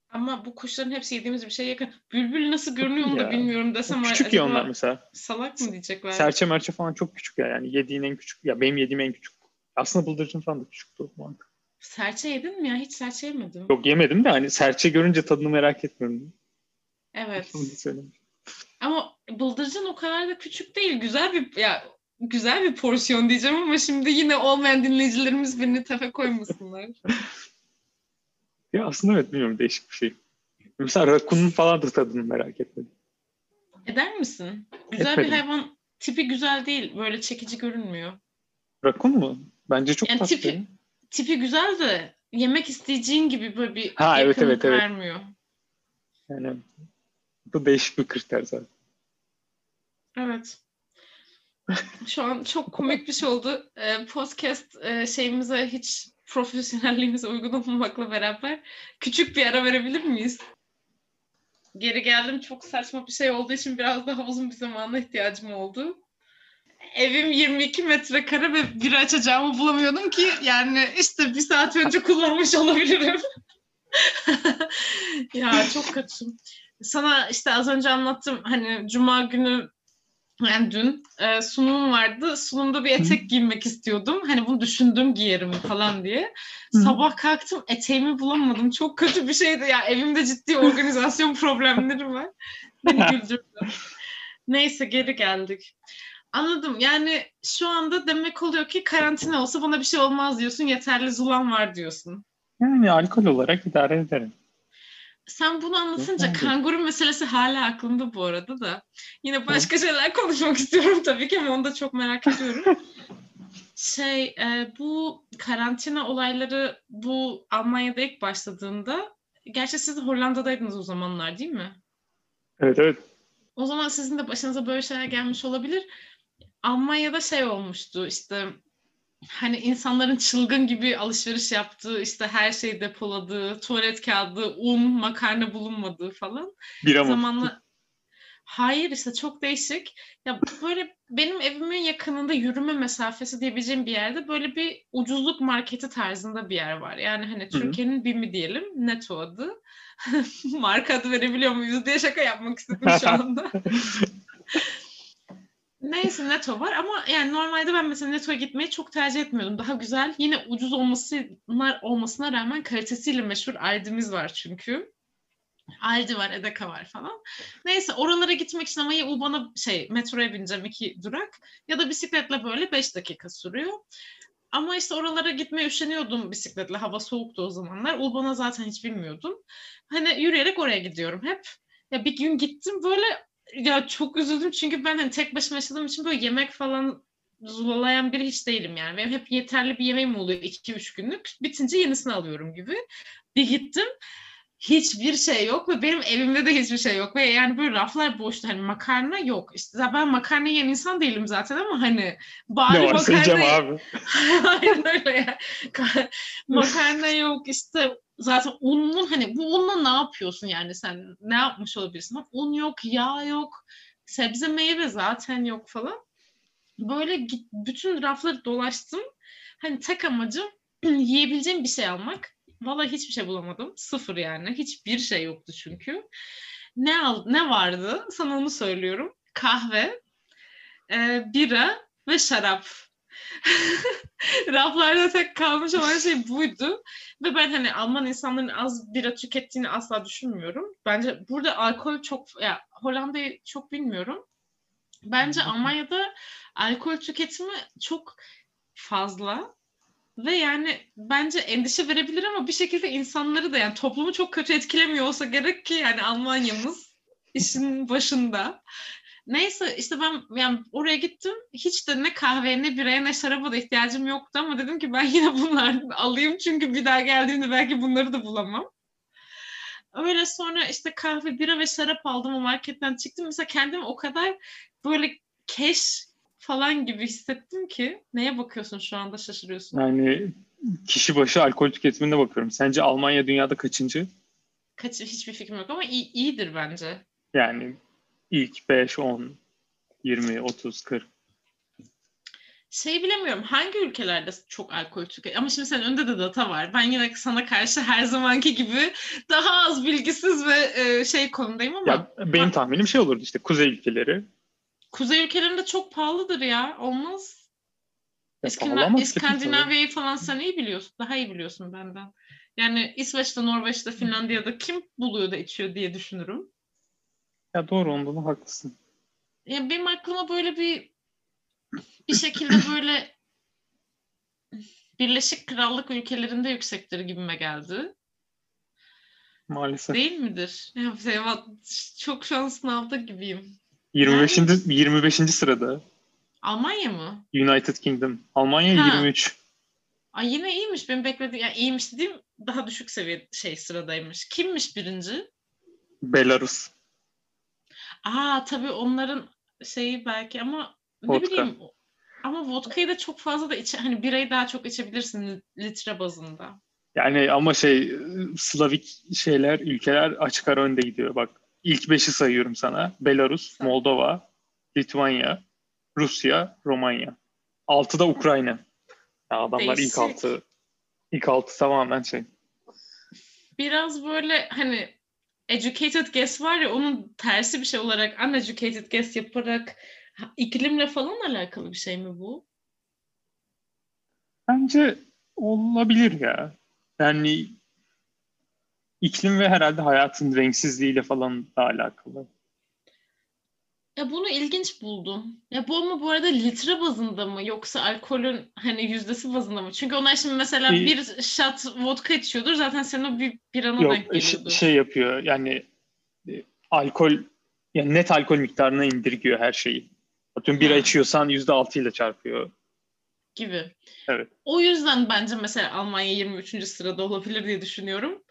Ama bu kuşların hepsi yediğimiz bir şeye yakın. Bülbül nasıl görünüyor onu da bilmiyorum desem. Küçük ya onlar mesela. Salak mı diyecekler? Serçe merçe falan çok küçük ya yani. Yediğin en küçük. Ya benim yediğim en küçük. Aslında bıldırcın falan da küçüktü o zaman. Serçe yedin mi ya? Hiç serçe yemedim. Yok yemedim de hani serçe görünce tadını merak etmiyorum. Evet. Ama bıldırcın o kadar da küçük değil. Güzel bir ya güzel bir porsiyon diyeceğim ama şimdi yine olmayan dinleyicilerimiz birini tefe koymasınlar. ya aslında evet bilmiyorum değişik bir şey. Mesela rakunun falan da tadını merak etmedim. Eder misin? Güzel Etmedim. bir hayvan tipi güzel değil. Böyle çekici görünmüyor. Rakun mu? Bence çok yani tatlı. Tipi, tipi güzel de yemek isteyeceğin gibi böyle bir ha, evet, evet, evet. vermiyor. Yani bu değişik bir kriter zaten. Evet. Şu an çok komik bir şey oldu. Ee, podcast e, şeyimize hiç profesyonelliğimize uygun olmamakla beraber küçük bir ara verebilir miyiz? Geri geldim. Çok saçma bir şey olduğu için biraz daha uzun bir zamana ihtiyacım oldu. Evim 22 metrekare ve bir açacağımı bulamıyordum ki yani işte bir saat önce kullanmış olabilirim. ya çok kötü. Sana işte az önce anlattım hani cuma günü yani dün e, sunum vardı. Sunumda bir etek giymek istiyordum. Hani bunu düşündüm giyerim falan diye. Hı. Sabah kalktım eteğimi bulamadım. Çok kötü bir şeydi ya. Evimde ciddi organizasyon problemleri var. Beni güldürdü. Neyse geri geldik. Anladım. Yani şu anda demek oluyor ki karantina olsa bana bir şey olmaz diyorsun. Yeterli zulan var diyorsun. Yani alkol olarak idare ederim. Sen bunu anlatınca kanguru meselesi hala aklımda bu arada da. Yine başka şeyler konuşmak istiyorum tabii ki ama onu da çok merak ediyorum. şey e, bu karantina olayları bu Almanya'da ilk başladığında gerçi siz Hollanda'daydınız o zamanlar değil mi? Evet evet. O zaman sizin de başınıza böyle şeyler gelmiş olabilir. Almanya'da şey olmuştu işte hani insanların çılgın gibi alışveriş yaptığı, işte her şeyi depoladığı, tuvalet kağıdı, un, makarna bulunmadığı falan. Bir Zamanla Hayır işte çok değişik. Ya böyle benim evimin yakınında yürüme mesafesi diyebileceğim bir yerde böyle bir ucuzluk marketi tarzında bir yer var. Yani hani Türkiye'nin BİM'i diyelim. Neto adı. Marka adı verebiliyor muyuz diye şaka yapmak istedim şu anda. Neyse Neto var ama yani normalde ben mesela Neto'ya gitmeyi çok tercih etmiyordum. Daha güzel yine ucuz olmasına, olmasına rağmen kalitesiyle meşhur Aldi'miz var çünkü. Aldi var, Edeka var falan. Neyse oralara gitmek için ama ya U-Bahn'a şey metroya bineceğim iki durak ya da bisikletle böyle beş dakika sürüyor. Ama işte oralara gitmeye üşeniyordum bisikletle. Hava soğuktu o zamanlar. U-Bahn'a zaten hiç bilmiyordum. Hani yürüyerek oraya gidiyorum hep. Ya bir gün gittim böyle ya çok üzüldüm çünkü ben hani tek başıma yaşadığım için böyle yemek falan zulalayan biri hiç değilim yani. Benim hep yeterli bir yemeğim oluyor 2-3 günlük. Bitince yenisini alıyorum gibi. Bir gittim hiçbir şey yok ve benim evimde de hiçbir şey yok ve yani böyle raflar boştu hani makarna yok işte ben makarna yiyen insan değilim zaten ama hani bari ne makarna abi. Aynen öyle ya. makarna yok işte zaten unun hani bu unla ne yapıyorsun yani sen ne yapmış olabilirsin? Un yok, yağ yok, sebze meyve zaten yok falan. Böyle git, bütün rafları dolaştım. Hani tek amacım yiyebileceğim bir şey almak. Valla hiçbir şey bulamadım. Sıfır yani. Hiçbir şey yoktu çünkü. Ne al ne vardı? Sana onu söylüyorum. Kahve, e, bira ve şarap. Raflarda tek kalmış olan şey buydu. Ve ben hani Alman insanların az bira tükettiğini asla düşünmüyorum. Bence burada alkol çok, ya Hollanda'yı çok bilmiyorum. Bence Almanya'da alkol tüketimi çok fazla. Ve yani bence endişe verebilir ama bir şekilde insanları da yani toplumu çok kötü etkilemiyor olsa gerek ki yani Almanya'mız işin başında. Neyse işte ben yani oraya gittim. Hiç de ne kahveye ne biraya ne şaraba da ihtiyacım yoktu ama dedim ki ben yine bunlardan alayım çünkü bir daha geldiğimde belki bunları da bulamam. Öyle sonra işte kahve, bira ve şarap aldım o marketten çıktım. Mesela kendimi o kadar böyle keş falan gibi hissettim ki. Neye bakıyorsun şu anda şaşırıyorsun? Yani kişi başı alkol tüketimine bakıyorum. Sence Almanya dünyada kaçıncı? Kaç, hiçbir fikrim yok ama iyi, iyidir bence. Yani ilk 5, 10, 20, 30, 40. şey bilemiyorum hangi ülkelerde çok alkol tüketiyor ama şimdi senin önünde de data var. Ben yine sana karşı her zamanki gibi daha az bilgisiz ve e, şey konumdayım ama. Ya, benim tahminim şey olurdu işte kuzey ülkeleri. Kuzey ülkelerinde çok pahalıdır ya. Olmaz. İskandinav- İskandinavya'yı falan sen iyi biliyorsun. Daha iyi biliyorsun benden. Yani İsveç'te, Norveç'te, Finlandiya'da kim buluyor da içiyor diye düşünürüm. Ya doğru onda da haklısın. Ya benim aklıma böyle bir bir şekilde böyle Birleşik Krallık ülkelerinde yüksektir gibime geldi. Maalesef. Değil midir? Ya, çok şu an sınavda gibiyim. 25. Yani... 25. sırada. Almanya mı? United Kingdom. Almanya ha. 23. Ay yine iyiymiş. Benim beklediğim yani iyiymiş dediğim daha düşük seviye şey sıradaymış. Kimmiş birinci? Belarus. Aa tabii onların şeyi belki ama Vodka. ne bileyim ama vodkayı da çok fazla da içe hani birayı daha çok içebilirsin litre bazında. Yani ama şey Slavik şeyler ülkeler açık ara önde gidiyor bak. İlk beşi sayıyorum sana. Belarus. Moldova, Litvanya, Rusya, Romanya. Altı da Ukrayna. Ya adamlar Değişik. ilk altı ilk altı tamamen şey. Biraz böyle hani educated guess var ya onun tersi bir şey olarak uneducated guess yaparak iklimle falan alakalı bir şey mi bu? Bence olabilir ya. Yani iklim ve herhalde hayatın renksizliğiyle falan da alakalı. Ya bunu ilginç buldum. Ya bu ama bu arada litre bazında mı yoksa alkolün hani yüzdesi bazında mı? Çünkü onlar şimdi mesela ee, bir shot vodka içiyordur zaten senin o bir birana yok, denk geliyordur. şey yapıyor yani e, alkol yani net alkol miktarına indirgiyor her şeyi. Atıyorum bira içiyorsan yüzde altı ile çarpıyor. Gibi. Evet. O yüzden bence mesela Almanya 23. sırada olabilir diye düşünüyorum.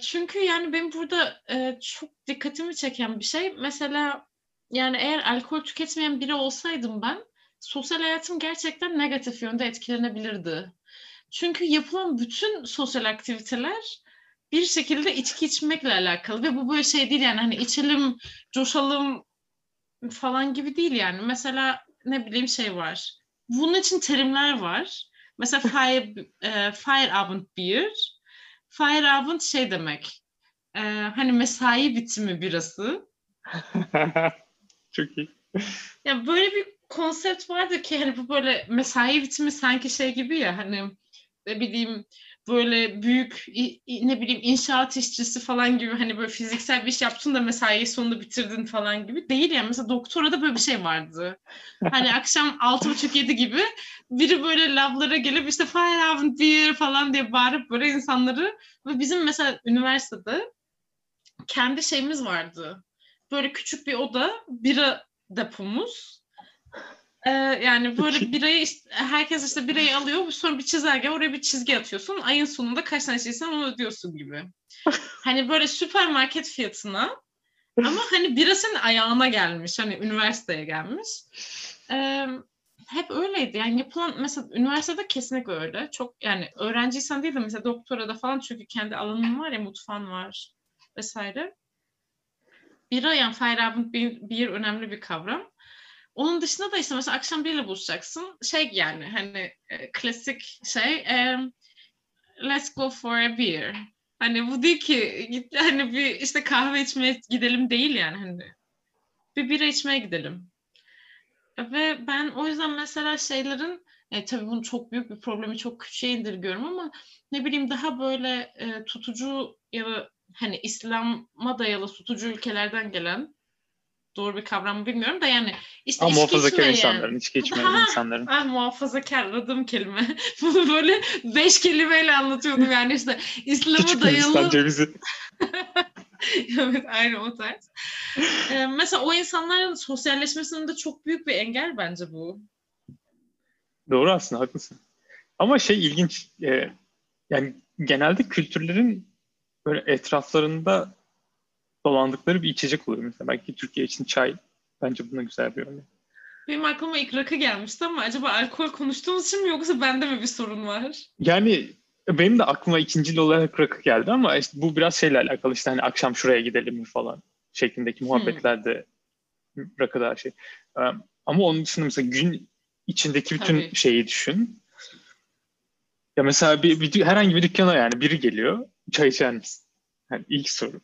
Çünkü yani benim burada çok dikkatimi çeken bir şey mesela yani eğer alkol tüketmeyen biri olsaydım ben sosyal hayatım gerçekten negatif yönde etkilenebilirdi. Çünkü yapılan bütün sosyal aktiviteler bir şekilde içki içmekle alakalı ve bu böyle şey değil yani hani içelim, coşalım falan gibi değil yani. Mesela ne bileyim şey var. Bunun için terimler var. Mesela fire, e, Feierabend Beer. Feierabend şey demek. E, hani mesai bitimi birası. Çok iyi. Ya böyle bir konsept vardı ki hani bu böyle mesai bitimi sanki şey gibi ya hani ne bileyim böyle büyük ne bileyim inşaat işçisi falan gibi hani böyle fiziksel bir iş yaptın da mesai sonunda bitirdin falan gibi değil yani mesela doktora da böyle bir şey vardı. Hani akşam altı buçuk yedi gibi biri böyle lablara gelip işte Feierabend bir falan diye bağırıp böyle insanları ve bizim mesela üniversitede kendi şeyimiz vardı. Böyle küçük bir oda, bira depomuz ee, yani böyle birayı herkes işte birayı alıyor sonra bir çizelge oraya bir çizgi atıyorsun. Ayın sonunda kaç tane şeysen onu ödüyorsun gibi. hani böyle süpermarket fiyatına ama hani bira senin ayağına gelmiş. Hani üniversiteye gelmiş. Ee, hep öyleydi. Yani yapılan mesela üniversitede kesinlikle öyle. Çok yani öğrenciysen değil de mesela doktora da falan çünkü kendi alanın var ya mutfağın var vesaire. Bira yani Feierabend bir, bir önemli bir kavram. Onun dışında da işte mesela akşam biriyle buluşacaksın. Şey yani hani e, klasik şey e, let's go for a beer. Hani bu değil ki git hani bir işte kahve içmeye gidelim değil yani hani bir bira içmeye gidelim. Ve ben o yüzden mesela şeylerin e, tabii bunun çok büyük bir problemi çok küçüğe indirgiyorum ama ne bileyim daha böyle e, tutucu ya da hani İslam'a dayalı tutucu ülkelerden gelen doğru bir kavram mı bilmiyorum da yani işte Ama muhafazakar insanların, içki içmeyen insanların. Ah muhafazakar aradığım kelime. Bunu böyle beş kelimeyle anlatıyordum yani işte İslam'a dayalı. cevizi. evet aynı o tarz. Ee, mesela o insanların sosyalleşmesinin de çok büyük bir engel bence bu. Doğru aslında haklısın. Ama şey ilginç e, yani genelde kültürlerin böyle etraflarında dolandıkları bir içecek oluyor mesela. Belki Türkiye için çay bence buna güzel bir örnek. Benim aklıma ilk rakı gelmişti ama acaba alkol konuştuğumuz için mi yoksa bende mi bir sorun var? Yani benim de aklıma ikinci olarak rakı geldi ama işte bu biraz şeyle alakalı işte hani akşam şuraya gidelim mi falan şeklindeki muhabbetlerde hmm. rakı daha şey. Ama onun dışında mesela gün içindeki bütün Tabii. şeyi düşün. Ya mesela bir, bir herhangi bir dükkana yani biri geliyor. Çay içer misin? Yani ilk soru.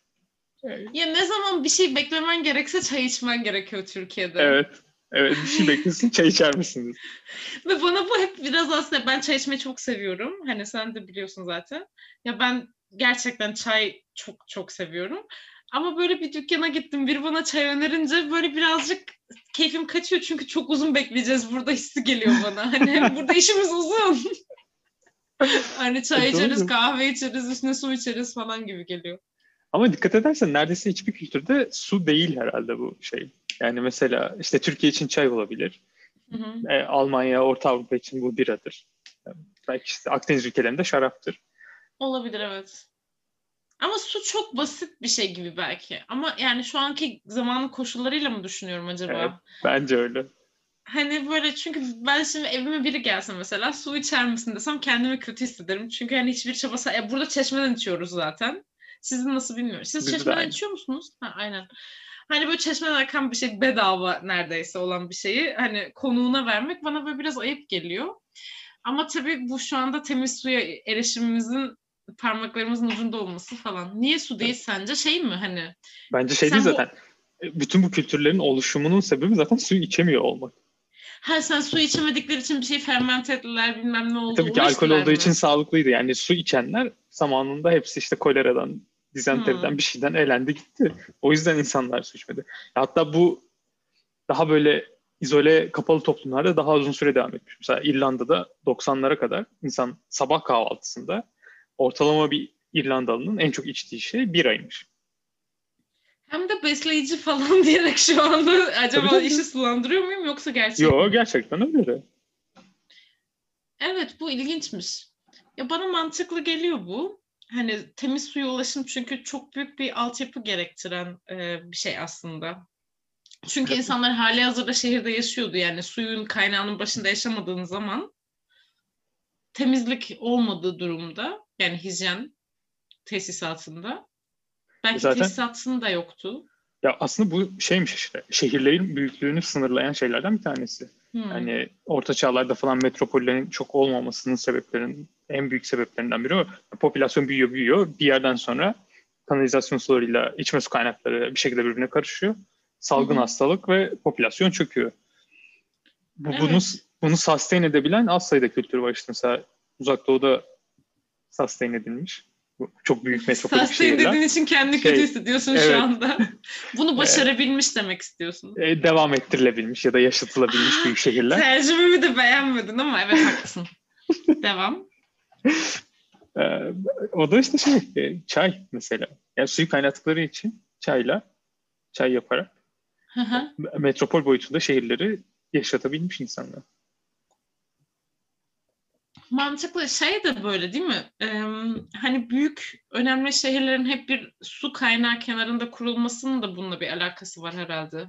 Ya ne zaman bir şey beklemen gerekse çay içmen gerekiyor Türkiye'de. Evet. Evet bir şey beklesin çay içer misiniz? Ve bana bu hep biraz aslında ben çay içmeyi çok seviyorum. Hani sen de biliyorsun zaten. Ya ben gerçekten çay çok çok seviyorum. Ama böyle bir dükkana gittim. Biri bana çay önerince böyle birazcık keyfim kaçıyor. Çünkü çok uzun bekleyeceğiz burada hissi geliyor bana. Hani burada işimiz uzun. hani çay e, içeriz, kahve içeriz, üstüne su içeriz falan gibi geliyor. Ama dikkat edersen neredeyse hiçbir kültürde su değil herhalde bu şey. Yani mesela işte Türkiye için çay olabilir. Hı hı. E, Almanya, Orta Avrupa için bu biradır. Yani belki işte Akdeniz ülkelerinde şaraptır. Olabilir evet. Ama su çok basit bir şey gibi belki. Ama yani şu anki zamanın koşullarıyla mı düşünüyorum acaba? Evet, bence öyle. Hani böyle çünkü ben şimdi evime biri gelse mesela su içer misin desem kendimi kötü hissederim. Çünkü hani hiçbir çabası... E, burada çeşmeden içiyoruz zaten. Sizin nasıl bilmiyorum. Siz Biz çeşmeden içiyor musunuz? Ha, aynen. Hani böyle çeşmeden akan bir şey bedava neredeyse olan bir şeyi hani konuğuna vermek bana böyle biraz ayıp geliyor. Ama tabii bu şu anda temiz suya erişimimizin parmaklarımızın ucunda olması falan. Niye su değil sence? Şey mi hani? Bence şey değil zaten. Bu... Bütün bu kültürlerin oluşumunun sebebi zaten suyu içemiyor olmak. Ha sen su içemedikleri için bir şey fermente ettiler bilmem ne oldu. Tabii ki alkol olduğu mi? için sağlıklıydı. Yani su içenler zamanında hepsi işte koleradan, dizenteriden hmm. bir şeyden elendi gitti. O yüzden insanlar su içmedi. Hatta bu daha böyle izole kapalı toplumlarda daha uzun süre devam etmiş. Mesela İrlanda'da 90'lara kadar insan sabah kahvaltısında ortalama bir İrlandalı'nın en çok içtiği şey biraymış. Hem de besleyici falan diyerek şu anda acaba tabii, işi sulandırıyor muyum yoksa gerçek Yok gerçekten öyle. Evet bu ilginçmiş. Ya bana mantıklı geliyor bu. Hani temiz suya ulaşım çünkü çok büyük bir altyapı gerektiren e, bir şey aslında. Çünkü insanlar hali hazırda şehirde yaşıyordu yani suyun kaynağının başında yaşamadığın zaman temizlik olmadığı durumda yani hijyen tesisatında belki Zaten, tesisatında yoktu. Ya aslında bu şeymiş işte şehirlerin büyüklüğünü sınırlayan şeylerden bir tanesi. Hmm. Yani orta çağlarda falan metropollerin çok olmamasının sebeplerinin en büyük sebeplerinden biri o. Popülasyon büyüyor büyüyor. Bir yerden sonra kanalizasyon sularıyla içme su kaynakları bir şekilde birbirine karışıyor. Salgın hmm. hastalık ve popülasyon çöküyor. Bu, evet. Bunu bunu sustain edebilen az sayıda kültür var işte mesela uzak doğuda sustain edilmiş. Çok büyük metropolik şehirler. Sustain dediğin için kendi şey, kötü hissediyorsun evet. şu anda. Bunu başarabilmiş demek istiyorsun. E, devam ettirilebilmiş ya da yaşatılabilmiş büyük şehirler. Tercümemi de beğenmedin ama evet haklısın. devam. E, o da işte şey e, çay mesela. Yani suyu kaynattıkları için çayla çay yaparak metropol boyutunda şehirleri yaşatabilmiş insanlar mantıklı şey de böyle değil mi? Ee, hani büyük önemli şehirlerin hep bir su kaynağı kenarında kurulmasının da bununla bir alakası var herhalde.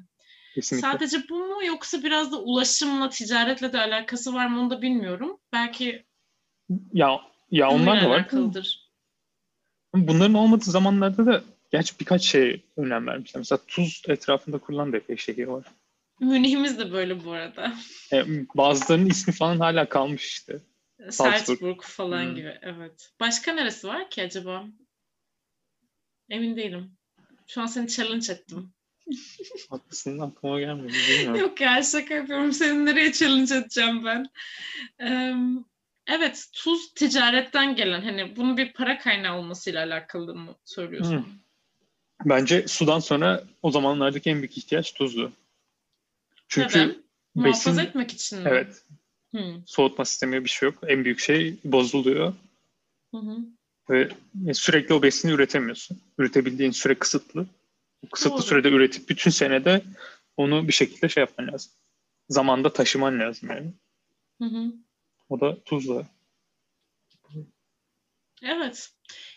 Kesinlikle. Sadece bu mu yoksa biraz da ulaşımla, ticaretle de alakası var mı onu da bilmiyorum. Belki ya ya onlar da var. Alakalıdır. Bunların olmadığı zamanlarda da gerçi birkaç şey önem vermişler. Mesela Tuz etrafında kurulan da epey şehir var. Münih'imiz de böyle bu arada. E, bazılarının ismi falan hala kalmış işte. Salzburg falan hmm. gibi evet. Başka neresi var ki acaba? Emin değilim. Şu an seni challenge ettim. Haklısın aklıma gelmedi. Bilmiyorum. Yok ya şaka yapıyorum. Seni nereye challenge edeceğim ben? Ee, evet tuz ticaretten gelen hani bunun bir para kaynağı olmasıyla alakalı mı söylüyorsun? Hmm. Bence sudan sonra o zamanlardaki en büyük ihtiyaç tuzdu. Çünkü Neden? Muhafaza besin, etmek için mi? Evet. Hmm. Soğutma sistemi bir şey yok. En büyük şey bozuluyor. Hı hı. Ve sürekli o besini üretemiyorsun. Üretebildiğin süre kısıtlı. O kısıtlı Doğru. sürede üretip bütün senede onu bir şekilde şey yapman lazım. Zamanda taşıman lazım yani. Hı hı. O da tuzla. Evet.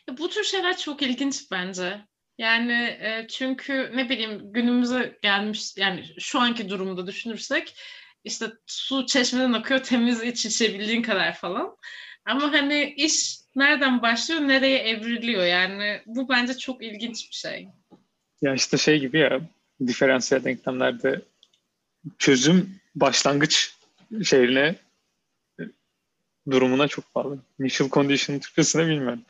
Ya bu tür şeyler çok ilginç bence. Yani e, çünkü ne bileyim günümüze gelmiş yani şu anki durumda düşünürsek işte su çeşmeden akıyor temiz iç içebildiğin kadar falan. Ama hani iş nereden başlıyor nereye evriliyor yani bu bence çok ilginç bir şey. Ya işte şey gibi ya diferansiyel denklemlerde çözüm başlangıç şeyine durumuna çok bağlı. Initial condition Türkçesine bilmiyorum.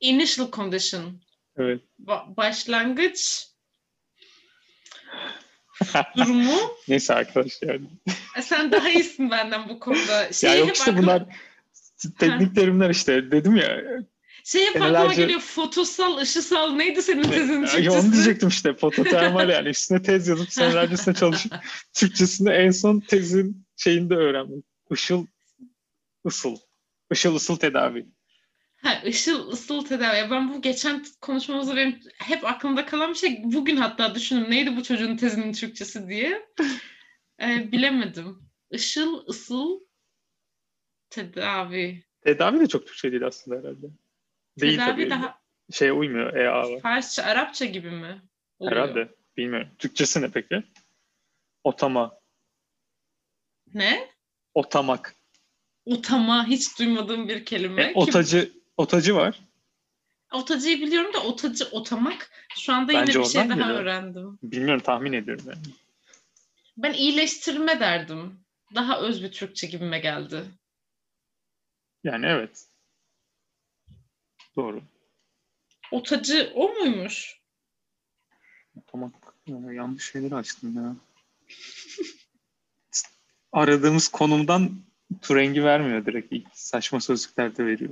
Initial condition. Evet. Ba- başlangıç durumu. Neyse arkadaşlar. E, sen daha iyisin benden bu konuda. Şeyi ya yok işte aklıma... bunlar teknik terimler işte. Dedim ya şey hep senelerce... aklıma geliyor fotosal, ışısal neydi senin tezin Türkçesi? Onu diyecektim işte fototermal yani üstüne tez yazıp senelerce üstüne çalışıp Türkçesinde en son tezin şeyinde öğrendim. Işıl ısıl. Işıl ısıl tedavi. Ha, ışıl ısıl tedavi. Ben bu geçen konuşmamızda benim hep aklımda kalan bir şey. Bugün hatta düşündüm neydi bu çocuğun tezinin Türkçesi diye. Ee, bilemedim. Işıl ısıl tedavi. Tedavi de çok Türkçe değil aslında herhalde. Değil tedavi tabii. daha... Şeye uymuyor EA var. Farsça, Arapça gibi mi? Oluyor? Herhalde. Bilmiyorum. Türkçesi ne peki? Otama. Ne? Otamak. Otama hiç duymadığım bir kelime. E, otacı, otacı var. Otacıyı biliyorum da otacı, otamak. Şu anda Bence yine bir şey daha geliyor. öğrendim. Bilmiyorum tahmin ediyorum yani. Ben iyileştirme derdim. Daha öz bir Türkçe gibime geldi. Yani evet. Doğru. Otacı o muymuş? Otamak. Ya, yanlış şeyleri açtım ya. Aradığımız konumdan turengi vermiyor direkt. İlk saçma sözlüklerde veriyor.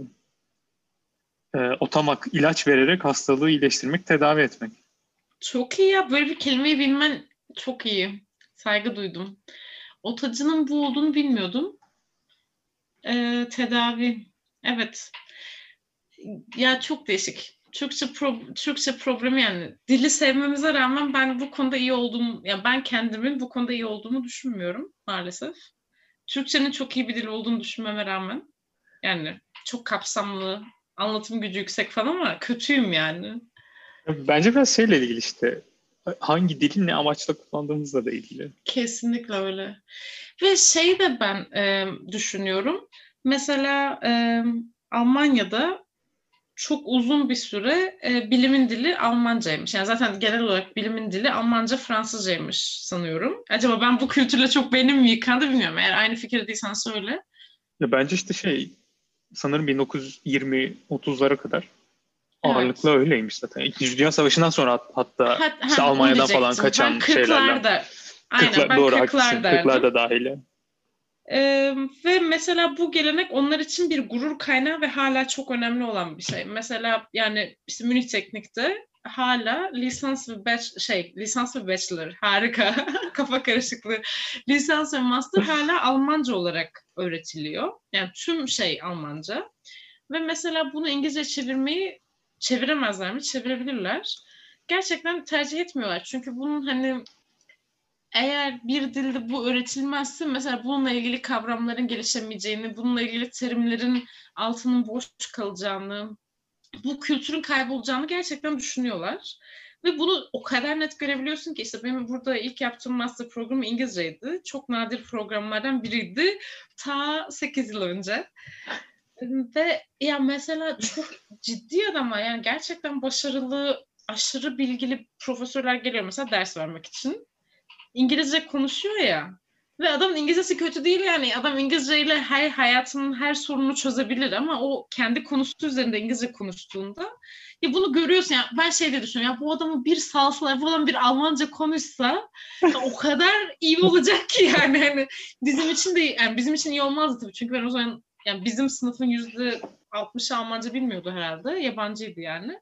Ee, otamak, ilaç vererek hastalığı iyileştirmek, tedavi etmek. Çok iyi ya. Böyle bir kelimeyi bilmen çok iyi. Saygı duydum. Otacının bu olduğunu bilmiyordum. Ee, tedavi. Evet. Ya çok değişik. Türkçe pro, Türkçe problemi yani dili sevmemize rağmen ben bu konuda iyi olduğum ya ben kendimin bu konuda iyi olduğumu düşünmüyorum maalesef. Türkçenin çok iyi bir dil olduğunu düşünmeme rağmen yani çok kapsamlı, anlatım gücü yüksek falan ama kötüyüm yani. Bence biraz şeyle ilgili işte hangi dilin ne amaçla kullandığımızla da ilgili. Kesinlikle öyle. Ve şey de ben e, düşünüyorum. Mesela e, Almanya'da çok uzun bir süre e, bilimin dili Almancaymış. Yani zaten genel olarak bilimin dili Almanca, Fransızcaymış sanıyorum. Acaba ben bu kültürle çok benim mi yıkandı bilmiyorum. Eğer aynı fikirde söyle. Ya bence işte şey sanırım 1920-30'lara kadar ağırlıklı evet. öyleymiş zaten. İkinci Dünya Savaşı'ndan sonra hat, hatta hat, işte ha, Almanya'dan falan kaçan ben şeylerle. Aynen Kırklar, ben doğru, kırklar haklısın. derdim. Kırklar da dahil. Ee, ve mesela bu gelenek onlar için bir gurur kaynağı ve hala çok önemli olan bir şey. Mesela yani işte Münih Teknik'te hala lisans ve batch, şey lisans ve bachelor harika kafa karışıklığı lisans ve master hala Almanca olarak öğretiliyor. Yani tüm şey Almanca. Ve mesela bunu İngilizce çevirmeyi çeviremezler mi? Çevirebilirler. Gerçekten tercih etmiyorlar. Çünkü bunun hani eğer bir dilde bu öğretilmezse mesela bununla ilgili kavramların gelişemeyeceğini, bununla ilgili terimlerin altının boş kalacağını, bu kültürün kaybolacağını gerçekten düşünüyorlar. Ve bunu o kadar net görebiliyorsun ki işte benim burada ilk yaptığım master programı İngilizceydi. Çok nadir programlardan biriydi. Ta 8 yıl önce. Ve ya mesela çok ciddi adamlar yani gerçekten başarılı, aşırı bilgili profesörler geliyor mesela ders vermek için. İngilizce konuşuyor ya. Ve adamın İngilizcesi kötü değil yani. Adam İngilizceyle her hayatının her sorununu çözebilir ama o kendi konusu üzerinde İngilizce konuştuğunda ya bunu görüyorsun ya ben şey de düşünüyorum ya bu adamı bir salsalar bu adam bir Almanca konuşsa o kadar iyi olacak ki yani hani bizim için de yani bizim için iyi olmazdı tabii çünkü ben o zaman yani bizim sınıfın yüzde 60 Almanca bilmiyordu herhalde. Yabancıydı yani.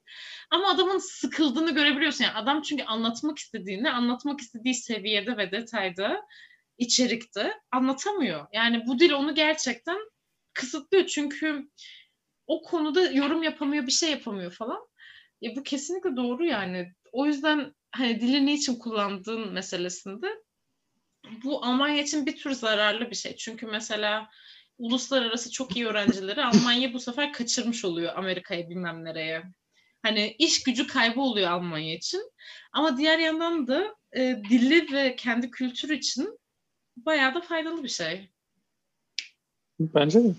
Ama adamın sıkıldığını görebiliyorsun. Yani adam çünkü anlatmak istediğini, anlatmak istediği seviyede ve detayda, içerikte anlatamıyor. Yani bu dil onu gerçekten kısıtlıyor. Çünkü o konuda yorum yapamıyor, bir şey yapamıyor falan. Ya bu kesinlikle doğru yani. O yüzden hani dili niçin kullandığın meselesinde bu Almanya için bir tür zararlı bir şey. Çünkü mesela uluslararası çok iyi öğrencileri Almanya bu sefer kaçırmış oluyor Amerika'ya bilmem nereye. Hani iş gücü kaybı oluyor Almanya için. Ama diğer yandan da e, dili ve kendi kültürü için bayağı da faydalı bir şey. Bence de.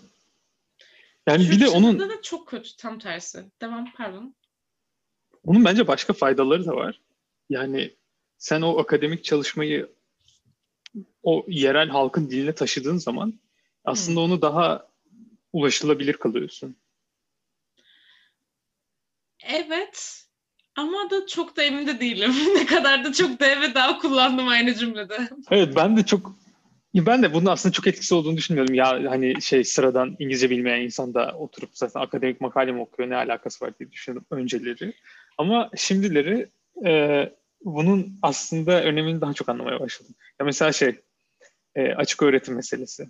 Yani Türkçe'de bir de onun da çok kötü tam tersi. Devam pardon. Onun bence başka faydaları da var. Yani sen o akademik çalışmayı o yerel halkın diline taşıdığın zaman aslında hmm. onu daha ulaşılabilir kılıyorsun. Evet. Ama da çok da emin de değilim. ne kadar da çok da evet daha kullandım aynı cümlede. Evet ben de çok ben de bunun aslında çok etkisi olduğunu düşünmüyorum. Ya hani şey sıradan İngilizce bilmeyen insan da oturup zaten akademik makale mi okuyor ne alakası var diye düşünüyorum önceleri. Ama şimdileri e, bunun aslında önemini daha çok anlamaya başladım. Ya mesela şey e, açık öğretim meselesi.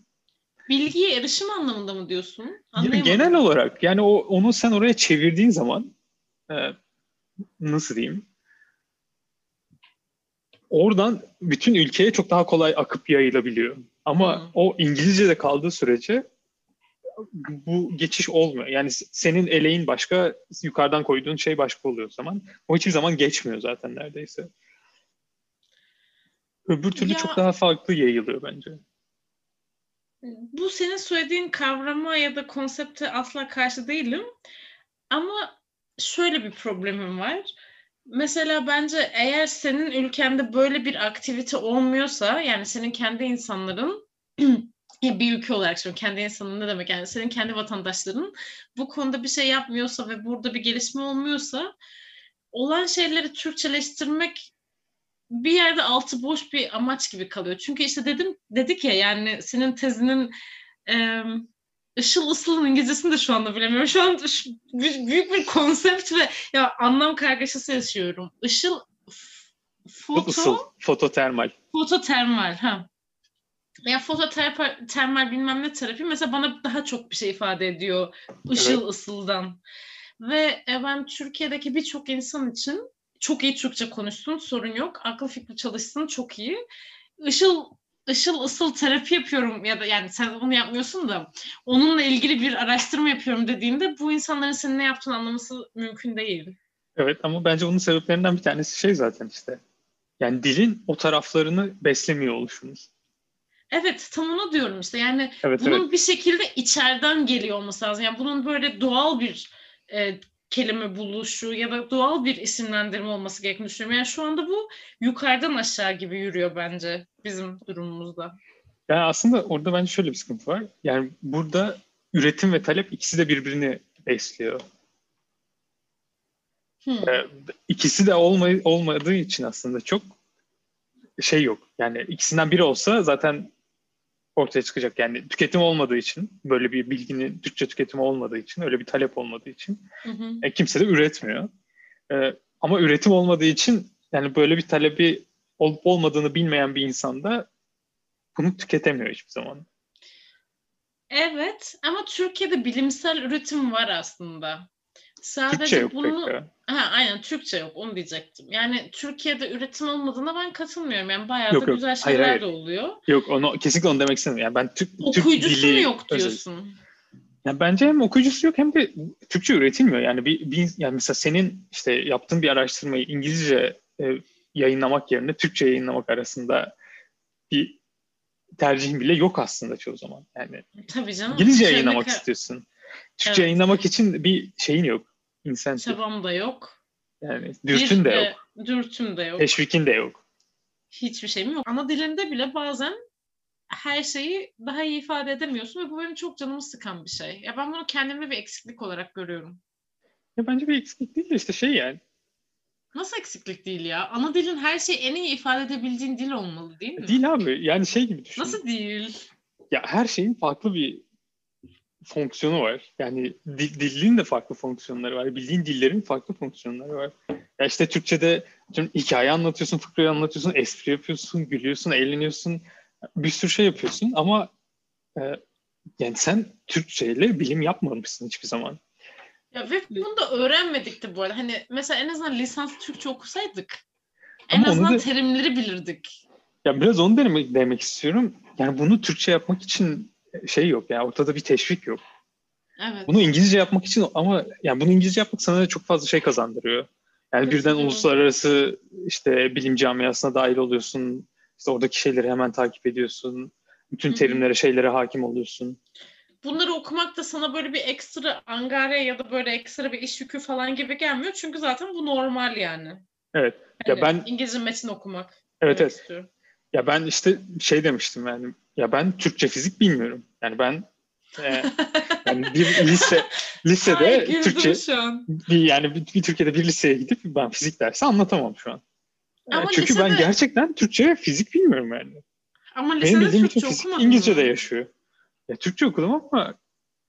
Bilgiye erişim anlamında mı diyorsun? Genel olarak yani o onu sen oraya çevirdiğin zaman e, nasıl diyeyim? Oradan bütün ülkeye çok daha kolay akıp yayılabiliyor. Ama hmm. o İngilizce'de kaldığı sürece bu geçiş olmuyor. Yani senin eleğin başka, yukarıdan koyduğun şey başka oluyor o zaman. O hiçbir zaman geçmiyor zaten neredeyse. Öbür türlü ya, çok daha farklı yayılıyor bence. Bu senin söylediğin kavrama ya da konsepte asla karşı değilim. Ama şöyle bir problemim var. Mesela bence eğer senin ülkende böyle bir aktivite olmuyorsa yani senin kendi insanların bir ülke olarak şimdi kendi insanın ne demek yani senin kendi vatandaşların bu konuda bir şey yapmıyorsa ve burada bir gelişme olmuyorsa olan şeyleri Türkçeleştirmek bir yerde altı boş bir amaç gibi kalıyor. Çünkü işte dedim dedik ya yani senin tezinin Işıl Isıl'ın İngilizcesini de şu anda bilemiyorum. Şu an büyük bir konsept ve ya anlam kargaşası yaşıyorum. Işıl foto Isıl, fototermal. Fototermal ha. Ya fototermal bilmem ne terapi mesela bana daha çok bir şey ifade ediyor Işıl evet. Isıl'dan. Ve e, ben Türkiye'deki birçok insan için çok iyi Türkçe konuşsun sorun yok. Akıl fikri çalışsın çok iyi. Işıl ışıl ısıl terapi yapıyorum ya da yani sen bunu yapmıyorsun da onunla ilgili bir araştırma yapıyorum dediğinde bu insanların senin ne yaptığını anlaması mümkün değil. Evet ama bence bunun sebeplerinden bir tanesi şey zaten işte. Yani dilin o taraflarını beslemiyor oluşumuz. Evet tam onu diyorum işte yani evet, bunun evet. bir şekilde içeriden geliyor olması lazım. Yani bunun böyle doğal bir e, kelime buluşu ya da doğal bir isimlendirme olması gerektiğini düşünüyorum. Yani şu anda bu yukarıdan aşağı gibi yürüyor bence bizim durumumuzda. Yani aslında orada bence şöyle bir sıkıntı var. Yani burada üretim ve talep ikisi de birbirini besliyor. Hmm. Ee, ikisi de olmay- olmadığı için aslında çok şey yok. Yani ikisinden biri olsa zaten ortaya çıkacak. Yani tüketim olmadığı için, böyle bir bilginin Türkçe tüketimi olmadığı için, öyle bir talep olmadığı için hı hı. E, kimse de üretmiyor. E, ama üretim olmadığı için yani böyle bir talebi olup olmadığını bilmeyen bir insan da bunu tüketemiyor hiçbir zaman. Evet ama Türkiye'de bilimsel üretim var aslında. Sadece Türkçe yok bunu... pek Ha, aynen Türkçe yok onu diyecektim. Yani Türkiye'de üretim olmadığına ben katılmıyorum. Yani bayağı yok, da yok. güzel şeyler hayır, hayır. de oluyor. Yok onu kesinlikle onu demek istemiyorum. Yani ben Türk, Okuyucusu Türk dili, yok diyorsun? Özel. Yani bence hem okuyucusu yok hem de Türkçe üretilmiyor. Yani bir, bir yani mesela senin işte yaptığın bir araştırmayı İngilizce e, yayınlamak yerine Türkçe yayınlamak arasında bir tercihin bile yok aslında çoğu zaman. Yani Tabii canım. İngilizce yayınlamak istiyorsun. Türkçe evet. yayınlamak için bir şeyin yok. İnsentif. Çabam da yok. Yani dürtün de yok. Dürtüm de yok. Teşvikin de yok. Hiçbir şeyim yok. Ana dilinde bile bazen her şeyi daha iyi ifade edemiyorsun ve bu benim çok canımı sıkan bir şey. Ya ben bunu kendimde bir eksiklik olarak görüyorum. Ya bence bir eksiklik değil de işte şey yani. Nasıl eksiklik değil ya? Ana dilin her şeyi en iyi ifade edebildiğin dil olmalı değil mi? Değil abi. Yani şey gibi düşün. Nasıl değil? Ya her şeyin farklı bir fonksiyonu var. Yani dil, dilin de farklı fonksiyonları var. Bildiğin dillerin farklı fonksiyonları var. Ya işte Türkçe'de hikaye anlatıyorsun, fıkrayı anlatıyorsun, espri yapıyorsun, gülüyorsun, eğleniyorsun. Bir sürü şey yapıyorsun ama e, yani sen Türkçeyle bilim yapmamışsın hiçbir zaman. Ya ve bunu da öğrenmedik de bu arada. Hani mesela en azından lisans Türkçe okusaydık en ama azından da, terimleri bilirdik. Ya biraz onu demek, demek istiyorum. Yani bunu Türkçe yapmak için şey yok yani ortada bir teşvik yok. Evet. Bunu İngilizce yapmak için ama yani bunu İngilizce yapmak sana çok fazla şey kazandırıyor. Yani Kesinlikle. birden uluslararası işte bilim camiasına dahil oluyorsun. İşte oradaki şeyleri hemen takip ediyorsun. Bütün terimlere, şeylere hakim oluyorsun. Bunları okumak da sana böyle bir ekstra angare ya da böyle ekstra bir iş yükü falan gibi gelmiyor. Çünkü zaten bu normal yani. Evet. Yani ya ben İngilizce metin okumak. Evet evet. Istiyorum. Ya ben işte şey demiştim yani ya ben Türkçe fizik bilmiyorum. Yani ben e, yani bir lise lisede Ay, Türkçe bir yani bir, bir Türkiye'de bir liseye gidip ben fizik dersi anlatamam şu an. E, Ama Çünkü lisede... ben gerçekten Türkçe ve fizik bilmiyorum yani. Ama lisede Benim bildiğim Türkçe fizik İngilizce'de yaşıyor. Ya Türkçe okudum ama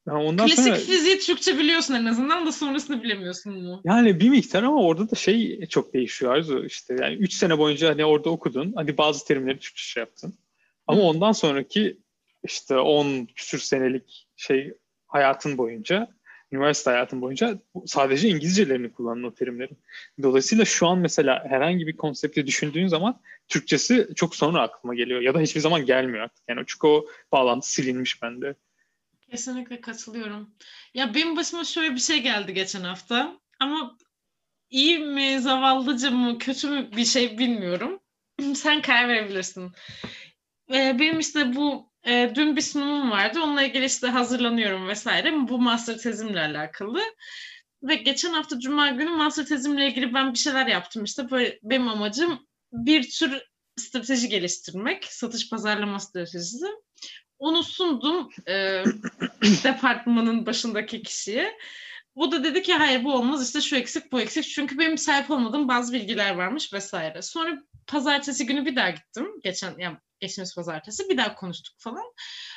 yani ondan Klasik sonra, fiziği Türkçe biliyorsun en azından da sonrasını bilemiyorsun mu? Yani bir miktar ama orada da şey çok değişiyor Arzu işte yani 3 sene boyunca hani orada okudun hani bazı terimleri Türkçe şey yaptın. Ama Hı. ondan sonraki işte 10 küsür senelik şey hayatın boyunca üniversite hayatın boyunca sadece İngilizcelerini kullandın o terimlerin. Dolayısıyla şu an mesela herhangi bir konsepti düşündüğün zaman Türkçesi çok sonra aklıma geliyor ya da hiçbir zaman gelmiyor artık. Yani çünkü o bağlantı silinmiş bende. Kesinlikle katılıyorum. Ya benim başıma şöyle bir şey geldi geçen hafta. Ama iyi mi, zavallıca mı, kötü mü bir şey bilmiyorum. Sen karar verebilirsin. Ee, benim işte bu e, dün bir sunumum vardı. Onunla ilgili işte hazırlanıyorum vesaire. Bu master tezimle alakalı. Ve geçen hafta Cuma günü master tezimle ilgili ben bir şeyler yaptım. İşte böyle benim amacım bir tür strateji geliştirmek. Satış pazarlama stratejisi. Onu sundum e, departmanın başındaki kişiye. Bu da dedi ki hayır bu olmaz işte şu eksik bu eksik. Çünkü benim sahip olmadığım bazı bilgiler varmış vesaire. Sonra pazartesi günü bir daha gittim. Geçen yani geçtiğimiz pazartesi bir daha konuştuk falan.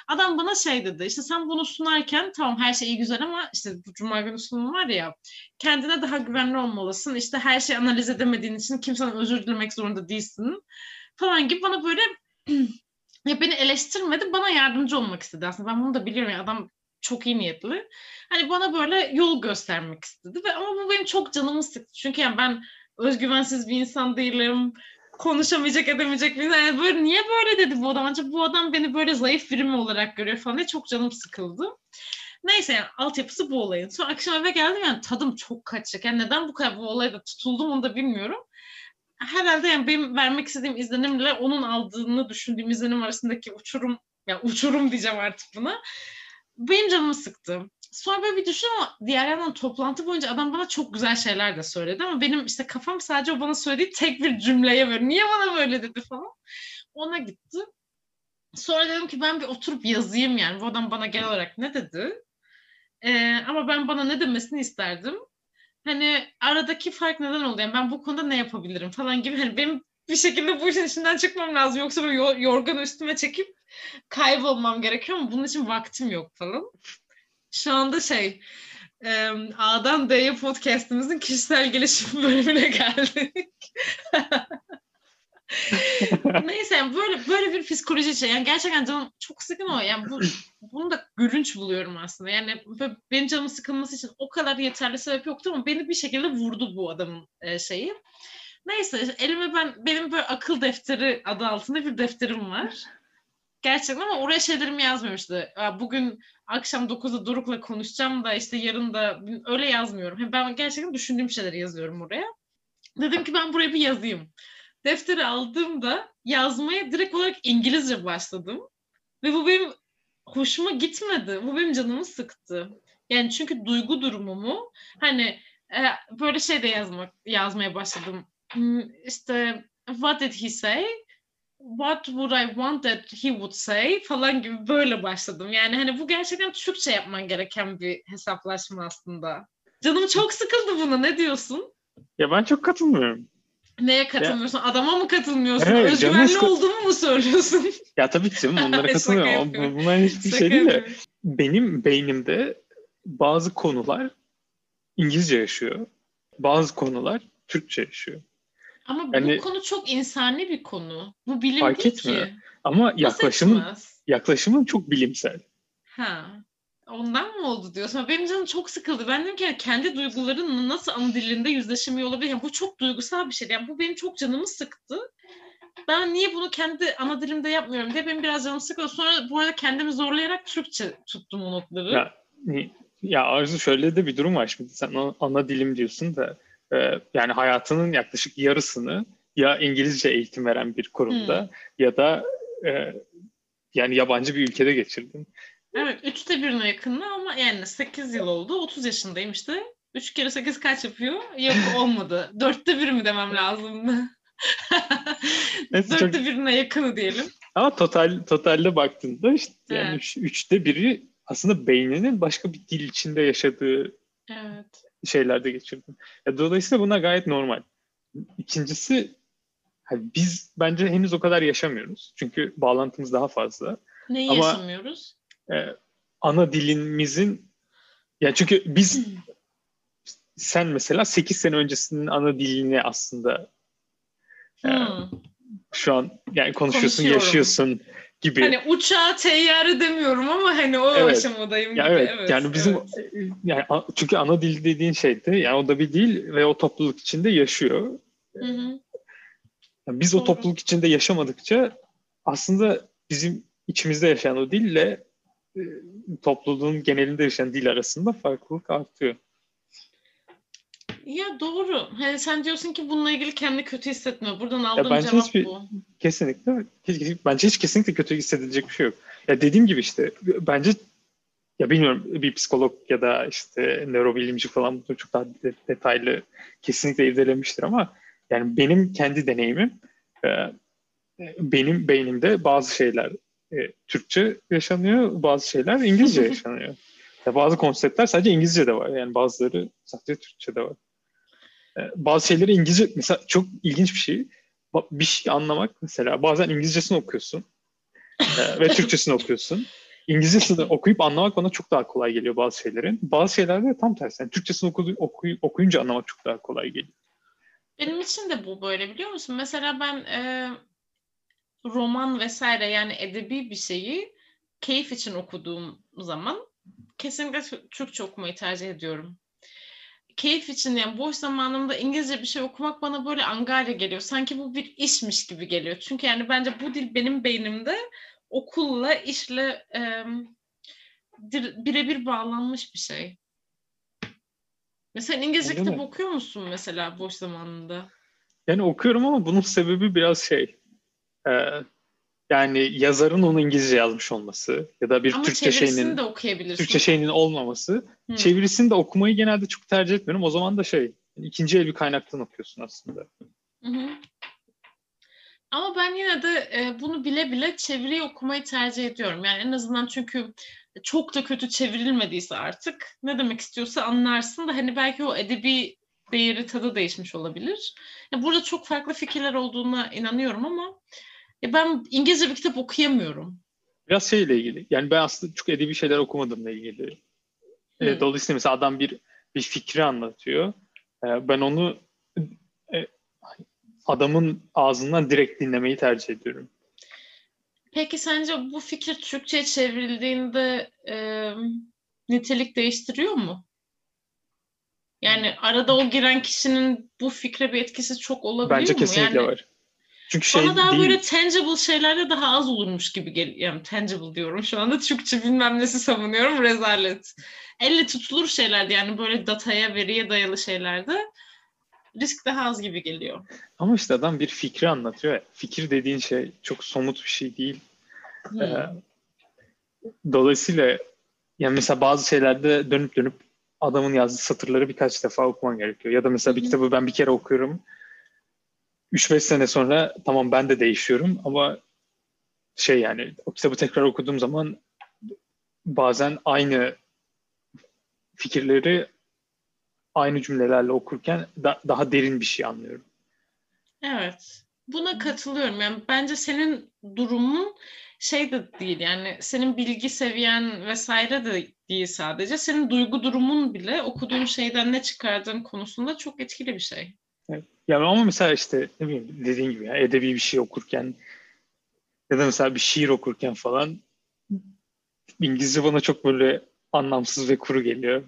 Adam bana şey dedi işte sen bunu sunarken tamam her şey iyi güzel ama işte bu cuma günü sunum var ya kendine daha güvenli olmalısın. İşte her şeyi analiz edemediğin için kimseden özür dilemek zorunda değilsin falan gibi bana böyle ya beni eleştirmedi bana yardımcı olmak istedi aslında ben bunu da biliyorum ya adam çok iyi niyetli. Hani bana böyle yol göstermek istedi ve ama bu benim çok canımı sıktı. Çünkü yani ben özgüvensiz bir insan değilim. Konuşamayacak edemeyecek bir. Yani böyle niye böyle dedi bu adam? Ancak bu adam beni böyle zayıf biri mi olarak görüyor falan diye çok canım sıkıldı. Neyse yani altyapısı bu olayın. Sonra akşam eve geldim yani tadım çok kaçacak. Yani neden bu kadar bu olayda tutuldum onu da bilmiyorum herhalde yani benim vermek istediğim izlenimle onun aldığını düşündüğüm izlenim arasındaki uçurum, yani uçurum diyeceğim artık buna. Benim canımı sıktı. Sonra böyle bir düşün ama diğer yandan toplantı boyunca adam bana çok güzel şeyler de söyledi ama benim işte kafam sadece o bana söylediği tek bir cümleye böyle niye bana böyle dedi falan. Ona gitti. Sonra dedim ki ben bir oturup yazayım yani bu adam bana genel olarak ne dedi. Ee, ama ben bana ne demesini isterdim hani aradaki fark neden oldu? Yani ben bu konuda ne yapabilirim falan gibi. Hani benim bir şekilde bu işin içinden çıkmam lazım. Yoksa böyle yorgan üstüme çekip kaybolmam gerekiyor ama bunun için vaktim yok falan. Şu anda şey A'dan D'ye podcastimizin kişisel gelişim bölümüne geldik. Neyse yani böyle böyle bir psikoloji şey. Yani gerçekten canım çok sıkın o. Yani bu bunu da gülünç buluyorum aslında. Yani benim canımın sıkılması için o kadar yeterli sebep yoktu ama beni bir şekilde vurdu bu adamın e, şeyi. Neyse elime ben benim böyle akıl defteri adı altında bir defterim var. Gerçekten ama oraya şeylerimi yazmıyorum Bugün akşam 9'da Doruk'la konuşacağım da işte yarın da öyle yazmıyorum. Ben gerçekten düşündüğüm şeyleri yazıyorum oraya. Dedim ki ben buraya bir yazayım defteri aldığımda yazmaya direkt olarak İngilizce başladım. Ve bu benim hoşuma gitmedi. Bu benim canımı sıktı. Yani çünkü duygu durumumu hani e, böyle şey de yazmak yazmaya başladım. Hmm, işte what did he say? What would I want that he would say falan gibi böyle başladım. Yani hani bu gerçekten Türkçe yapman gereken bir hesaplaşma aslında. Canım çok sıkıldı buna. Ne diyorsun? Ya ben çok katılmıyorum. Neye katılmıyorsun? Ya. Adama mı katılmıyorsun? Evet, Özgüvenli canım... olduğumu mu söylüyorsun? Ya tabii ki canım onlara katılmıyorum. Bunlar hiçbir şey değil de. Benim beynimde bazı konular İngilizce yaşıyor. Bazı konular Türkçe yaşıyor. Ama yani, bu konu çok insani bir konu. Bu bilim fark değil etmiyor. ki. Ama yaklaşımın, yaklaşımın çok bilimsel. Ha. Ondan mı oldu diyorsun? Benim canım çok sıkıldı. Ben dedim ki kendi duyguların nasıl ana dilinde yüzleşemiyor olabilir? Yani bu çok duygusal bir şey. Yani bu benim çok canımı sıktı. Ben niye bunu kendi ana dilimde yapmıyorum diye benim biraz canım sıkıldı. Sonra bu arada kendimi zorlayarak Türkçe tuttum o notları. Ya, ya Arzu şöyle de bir durum var şimdi. Sen ana dilim diyorsun da e, yani hayatının yaklaşık yarısını ya İngilizce eğitim veren bir kurumda hmm. ya da e, yani yabancı bir ülkede geçirdin. Evet. Üçte birine yakınlı ama yani 8 yıl oldu. 30 yaşındayım işte. 3 kere 8 kaç yapıyor? Yok olmadı. Dörtte bir mi demem lazımdı? Neyse, Dörtte çok... birine yakını diyelim. Ama total totalde baktığında işte yani evet. üç, üçte biri aslında beyninin başka bir dil içinde yaşadığı evet. Şeylerde geçirdim. Ya, dolayısıyla buna gayet normal. İkincisi hani biz bence henüz o kadar yaşamıyoruz. Çünkü bağlantımız daha fazla. Neyi Ama, yaşamıyoruz? E, ana dilimizin yani çünkü biz sen mesela 8 sene öncesinin ana dilini aslında e, hmm. şu an yani konuşuyorsun, yaşıyorsun gibi. Hani uçağa teyyare demiyorum ama hani o evet. aşamadayım ya gibi. Evet. evet. Yani bizim evet. yani çünkü ana dil dediğin şeydi. Yani o da bir dil ve o topluluk içinde yaşıyor. Hı hı. Yani biz Doğru. o topluluk içinde yaşamadıkça aslında bizim içimizde yaşayan o dille e, topluluğun genelinde yaşayan dil arasında farklılık artıyor. Ya doğru. Hani sen diyorsun ki bununla ilgili kendi kötü hissetme. Buradan aldığım ya cevap hiçbir, bu. Kesinlikle. Bence hiç kesinlikle kötü hissedilecek bir şey yok. Ya dediğim gibi işte bence ya bilmiyorum bir psikolog ya da işte nörobilimci falan bunu çok daha detaylı kesinlikle irdelemiştir ama yani benim kendi deneyimim e, benim beynimde bazı şeyler e, Türkçe yaşanıyor, bazı şeyler İngilizce yaşanıyor. Ya bazı konseptler sadece İngilizce'de var. Yani bazıları sadece Türkçe'de var. E, bazı şeyleri İngilizce, mesela çok ilginç bir şey. Bir şey anlamak mesela bazen İngilizcesini okuyorsun e, ve Türkçesini okuyorsun. İngilizcesini okuyup anlamak bana çok daha kolay geliyor bazı şeylerin. Bazı şeylerde tam tersi. Yani Türkçesini oku, oku, okuyunca anlamak çok daha kolay geliyor. Benim için de bu böyle biliyor musun? Mesela ben e, roman vesaire yani edebi bir şeyi keyif için okuduğum zaman kesinlikle Türkçe okumayı tercih ediyorum. Keyif için yani boş zamanımda İngilizce bir şey okumak bana böyle angarya geliyor. Sanki bu bir işmiş gibi geliyor. Çünkü yani bence bu dil benim beynimde okulla, işle e, birebir bağlanmış bir şey. Mesela İngilizce Öyle kitap mi? okuyor musun mesela boş zamanında? Yani okuyorum ama bunun sebebi biraz şey. E, yani yazarın onu İngilizce yazmış olması ya da bir Ama Türkçe şeyinin de okuyabilirsin. Türkçe şeyinin olmaması. Hı. Çevirisini de okumayı genelde çok tercih etmiyorum. O zaman da şey ikinci el bir kaynaktan okuyorsun aslında. Hı hı. Ama ben yine de e, bunu bile bile çeviriyi okumayı tercih ediyorum. Yani en azından çünkü çok da kötü çevrilmediyse artık ne demek istiyorsa anlarsın da hani belki o edebi değeri tadı değişmiş olabilir. Yani burada çok farklı fikirler olduğuna inanıyorum ama ya ben İngilizce bir kitap okuyamıyorum. Biraz şeyle ilgili. Yani ben aslında çok edebi şeyler okumadığımla ilgili. E, hmm. Dolayısıyla mesela adam bir bir fikri anlatıyor. E, ben onu e, adamın ağzından direkt dinlemeyi tercih ediyorum. Peki sence bu fikir Türkçe'ye çevrildiğinde e, nitelik değiştiriyor mu? Yani arada o giren kişinin bu fikre bir etkisi çok olabiliyor Bence mu? Bence kesinlikle yani, var. Çünkü şey Bana daha değil. böyle tangible şeylerde daha az olurmuş gibi geliyor. Yani tangible diyorum şu anda. Türkçe bilmem nesi savunuyorum. Rezalet. Elle tutulur şeylerde yani böyle dataya, veriye dayalı şeylerde risk daha az gibi geliyor. Ama işte adam bir fikri anlatıyor. Fikir dediğin şey çok somut bir şey değil. Hmm. Ee, dolayısıyla yani mesela bazı şeylerde dönüp dönüp adamın yazdığı satırları birkaç defa okuman gerekiyor. Ya da mesela bir kitabı ben bir kere okuyorum 3-5 sene sonra tamam ben de değişiyorum ama şey yani o kitabı tekrar okuduğum zaman bazen aynı fikirleri aynı cümlelerle okurken da, daha derin bir şey anlıyorum. Evet. Buna katılıyorum. Yani bence senin durumun şey de değil yani senin bilgi seviyen vesaire de değil sadece. Senin duygu durumun bile okuduğun şeyden ne çıkardığın konusunda çok etkili bir şey. Yani ama mesela işte ne bileyim dediğin gibi ya, edebi bir şey okurken ya da mesela bir şiir okurken falan İngilizce bana çok böyle anlamsız ve kuru geliyor.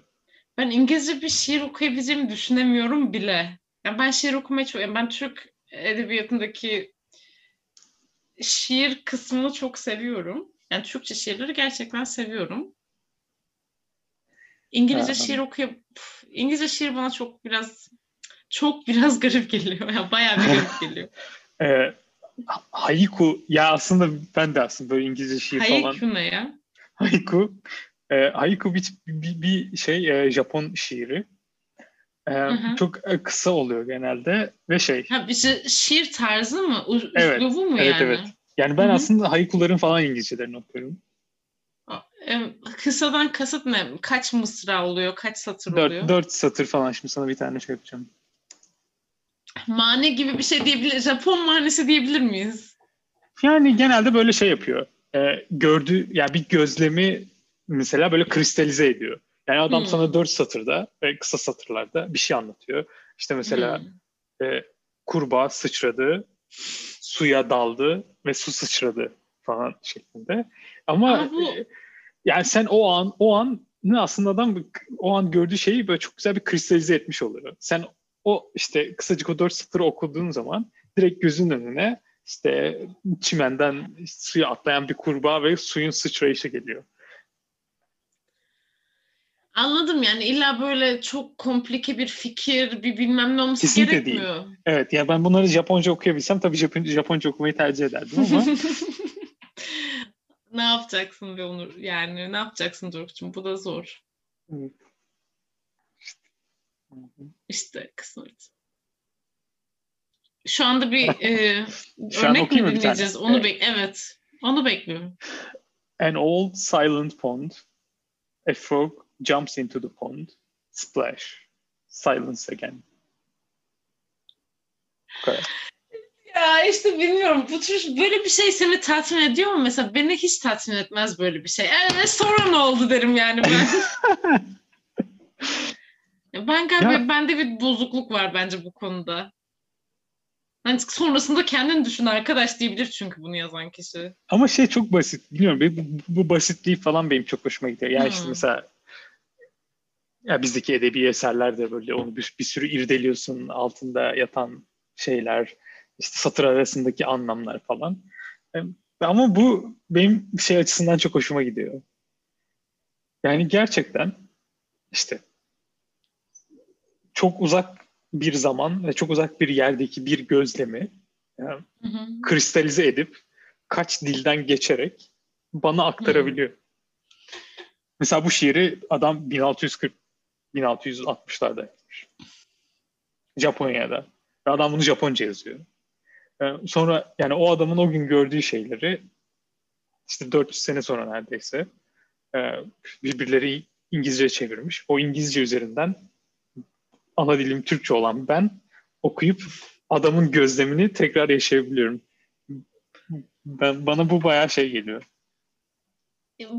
Ben İngilizce bir şiir okuyabileceğimi düşünemiyorum bile. Yani ben şiir okumayı çok... Yani ben Türk edebiyatındaki şiir kısmını çok seviyorum. Yani Türkçe şiirleri gerçekten seviyorum. İngilizce ha. şiir okuyup İngilizce şiir bana çok biraz çok biraz garip geliyor. Yani bayağı bir garip geliyor. e, haiku ya aslında ben de aslında böyle İngilizce şiir haiku falan. Haiku ne ya? Haiku. E, haiku bir, bir, bir şey e, Japon şiiri. Ee, çok e, kısa oluyor genelde ve şey. Ha, şey, şiir tarzı mı? U- evet, mu evet, yani? Evet Yani ben Hı-hı. aslında haykuların falan İngilizcelerini okuyorum. Kısadan kasıt ne? Kaç mısra oluyor? Kaç satır dört, oluyor? Dört satır falan. Şimdi sana bir tane şey yapacağım. Mane gibi bir şey diyebilir. Japon manesi diyebilir miyiz? Yani genelde böyle şey yapıyor. Ee, gördüğü, yani bir gözlemi mesela böyle kristalize ediyor. Yani adam hmm. sana dört satırda ve kısa satırlarda bir şey anlatıyor. İşte mesela hmm. e, kurbağa sıçradı, suya daldı ve su sıçradı falan şeklinde. Ama, Ama bu... e, yani sen o an o an ne aslında adam o an gördüğü şeyi böyle çok güzel bir kristalize etmiş oluyor. Sen o işte kısacık o dört satırı okuduğun zaman direkt gözün önüne işte çimenden suya atlayan bir kurbağa ve suyun sıçrayışı geliyor. Anladım yani illa böyle çok komplike bir fikir, bir bilmem ne olması Kesinlikle gerekmiyor. Değil. Evet yani ben bunları Japonca okuyabilsem tabii Japonca, Japonca okumayı tercih ederdim ama. ne yapacaksın be Onur? Yani ne yapacaksın Doruk'cum? Bu da zor. Evet. İşte kısmet. Şu anda bir e, örnek mi dinleyeceğiz? Onu evet. Bek evet. Onu bekliyorum. An old silent pond. A frog jumps into the pond. Splash. Silence again. Bu kadar. Ya işte bilmiyorum bu tür böyle bir şey seni tatmin ediyor mu? Mesela beni hiç tatmin etmez böyle bir şey. Evet sonra ne oldu derim yani ben. ben galiba ya. bende bir bozukluk var bence bu konuda. Hani sonrasında kendin düşün arkadaş diyebilir çünkü bunu yazan kişi. Ama şey çok basit. Bilmiyorum bu, bu basitliği falan benim çok hoşuma gidiyor. Yani hmm. işte mesela ya bizdeki edebi eserler de böyle onu bir, bir sürü irdeliyorsun altında yatan şeyler işte satır arasındaki anlamlar falan. Ama bu benim şey açısından çok hoşuma gidiyor. Yani gerçekten işte çok uzak bir zaman ve çok uzak bir yerdeki bir gözlemi yani hı hı. kristalize edip kaç dilden geçerek bana aktarabiliyor. Hı. Mesela bu şiiri adam 1640 1660'larda yapmış. Japonya'da. Ve adam bunu Japonca yazıyor. Ee, sonra yani o adamın o gün gördüğü şeyleri işte 400 sene sonra neredeyse e, birbirleri İngilizce çevirmiş. O İngilizce üzerinden ana dilim Türkçe olan ben okuyup adamın gözlemini tekrar yaşayabiliyorum. Ben, bana bu bayağı şey geliyor.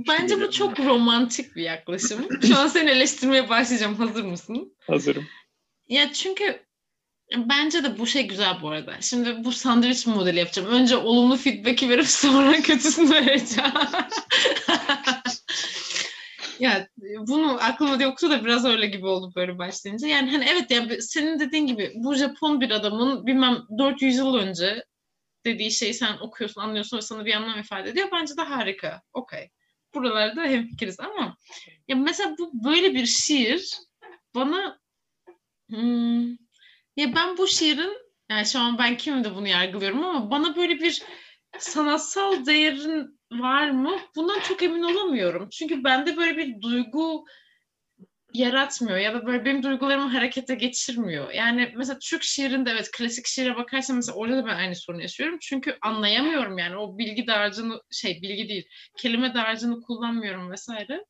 Bence bu çok romantik bir yaklaşım. Şu an seni eleştirmeye başlayacağım. Hazır mısın? Hazırım. Ya çünkü bence de bu şey güzel bu arada. Şimdi bu sandviç modeli yapacağım. Önce olumlu feedback'i verip sonra kötüsünü vereceğim. Ya bunu aklıma yoktu da biraz öyle gibi oldu böyle başlayınca. Yani hani evet yani senin dediğin gibi bu Japon bir adamın bilmem 400 yıl önce dediği şeyi sen okuyorsun, anlıyorsun ve sana bir anlam ifade ediyor. Bence de harika. Okey buralarda hemfikiriz ama ya mesela bu böyle bir şiir bana hmm, ya ben bu şiirin yani şu an ben kimde bunu yargılıyorum ama bana böyle bir sanatsal değerin var mı? Bundan çok emin olamıyorum. Çünkü bende böyle bir duygu yaratmıyor ya da böyle benim duygularımı harekete geçirmiyor. Yani mesela Türk şiirinde evet klasik şiire bakarsan mesela orada da ben aynı sorunu yaşıyorum. Çünkü anlayamıyorum yani o bilgi dağarcığını şey bilgi değil kelime dağarcığını kullanmıyorum vesaire.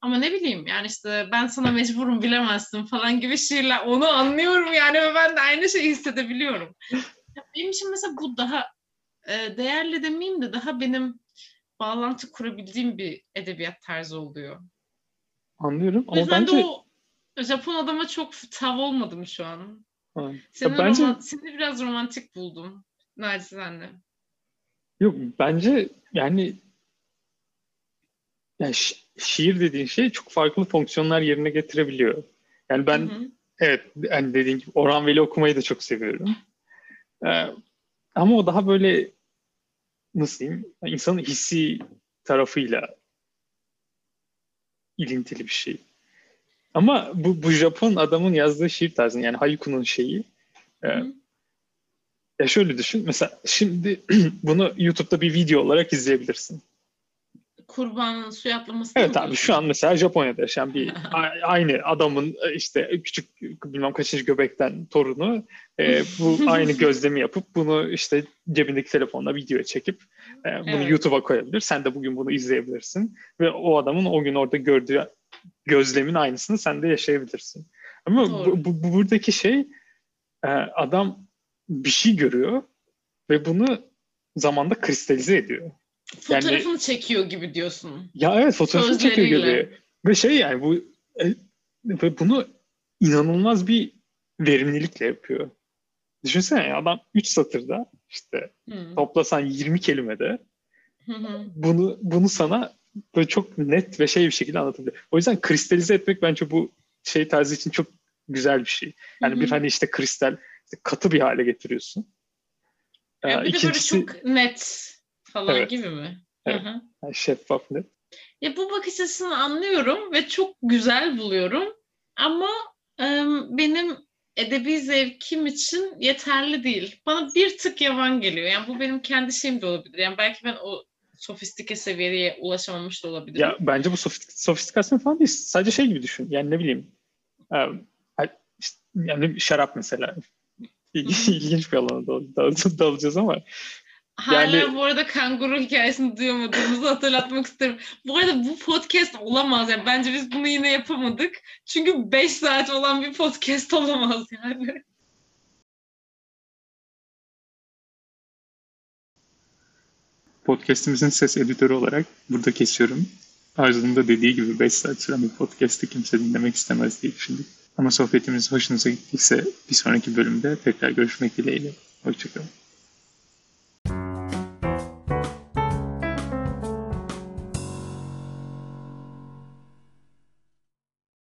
Ama ne bileyim yani işte ben sana mecburum bilemezsin falan gibi şiirler onu anlıyorum yani ve ben de aynı şeyi hissedebiliyorum. Benim için mesela bu daha e, değerli demeyeyim de daha benim bağlantı kurabildiğim bir edebiyat tarzı oluyor. Anlıyorum ama ben bence... de o Japon adama çok tav olmadım şu an. Seni, bence... roman... Seni biraz romantik buldum. Nacizane. Yok bence yani yani şi- şiir dediğin şey çok farklı fonksiyonlar yerine getirebiliyor. Yani ben hı hı. evet hani dediğin gibi Orhan Veli okumayı da çok seviyorum. Ee, ama o daha böyle nasıl diyeyim insanın hissi tarafıyla ilintili bir şey. Ama bu, bu Japon adamın yazdığı şiir tarzı yani Hayeku'nun şeyi e, ya şöyle düşün mesela şimdi bunu YouTube'da bir video olarak izleyebilirsin. Kurbanın suya atlaması. Evet abi şu an mesela Japonya'da yaşayan bir aynı adamın e, işte küçük bilmem kaçıncı göbekten torunu e, bu aynı gözlemi yapıp bunu işte cebindeki telefonla videoya çekip e, bunu evet. YouTube'a koyabilir. Sen de bugün bunu izleyebilirsin ve o adamın o gün orada gördüğü gözlemin aynısını sen de yaşayabilirsin. Ama bu, bu, bu buradaki şey e, adam bir şey görüyor ve bunu zamanda kristalize ediyor. Fotoğrafını yani, çekiyor gibi diyorsun. Ya evet fotoğrafını çekiyor gibi. Ve şey yani bu e, bunu inanılmaz bir verimlilikle yapıyor. Düşünsene ya adam 3 satırda işte hmm. toplasan 20 kelimede bunu bunu sana böyle çok net ve şey bir şekilde anlatabilir. O yüzden kristalize etmek bence bu şey tarzı için çok güzel bir şey. Yani hmm. bir hani işte kristal işte katı bir hale getiriyorsun. Ya bir İkincisi, de böyle çok net falan evet. gibi mi? Evet. Yani şeffaf net. Ya bu bakış açısını anlıyorum ve çok güzel buluyorum. Ama e, benim edebi zevkim için yeterli değil. Bana bir tık yavan geliyor. Yani bu benim kendi şeyim de olabilir. Yani belki ben o sofistike seviyeye ulaşamamış da olabilirim. Ya bence bu sofistik, sofistikasyon falan değil. Sadece şey gibi düşün. Yani ne bileyim. Yani şarap mesela. İlginç bir alana dal, dal, dalacağız ama Hala yani... bu arada kanguru hikayesini duyamadığımızı hatırlatmak isterim. Bu arada bu podcast olamaz. Yani bence biz bunu yine yapamadık. Çünkü 5 saat olan bir podcast olamaz yani. Podcast'imizin ses editörü olarak burada kesiyorum. Arzu'nun da dediği gibi 5 saat süren bir podcast'ı kimse dinlemek istemez diye düşündük. Ama sohbetimiz hoşunuza gittiyse bir sonraki bölümde tekrar görüşmek dileğiyle. Hoşçakalın.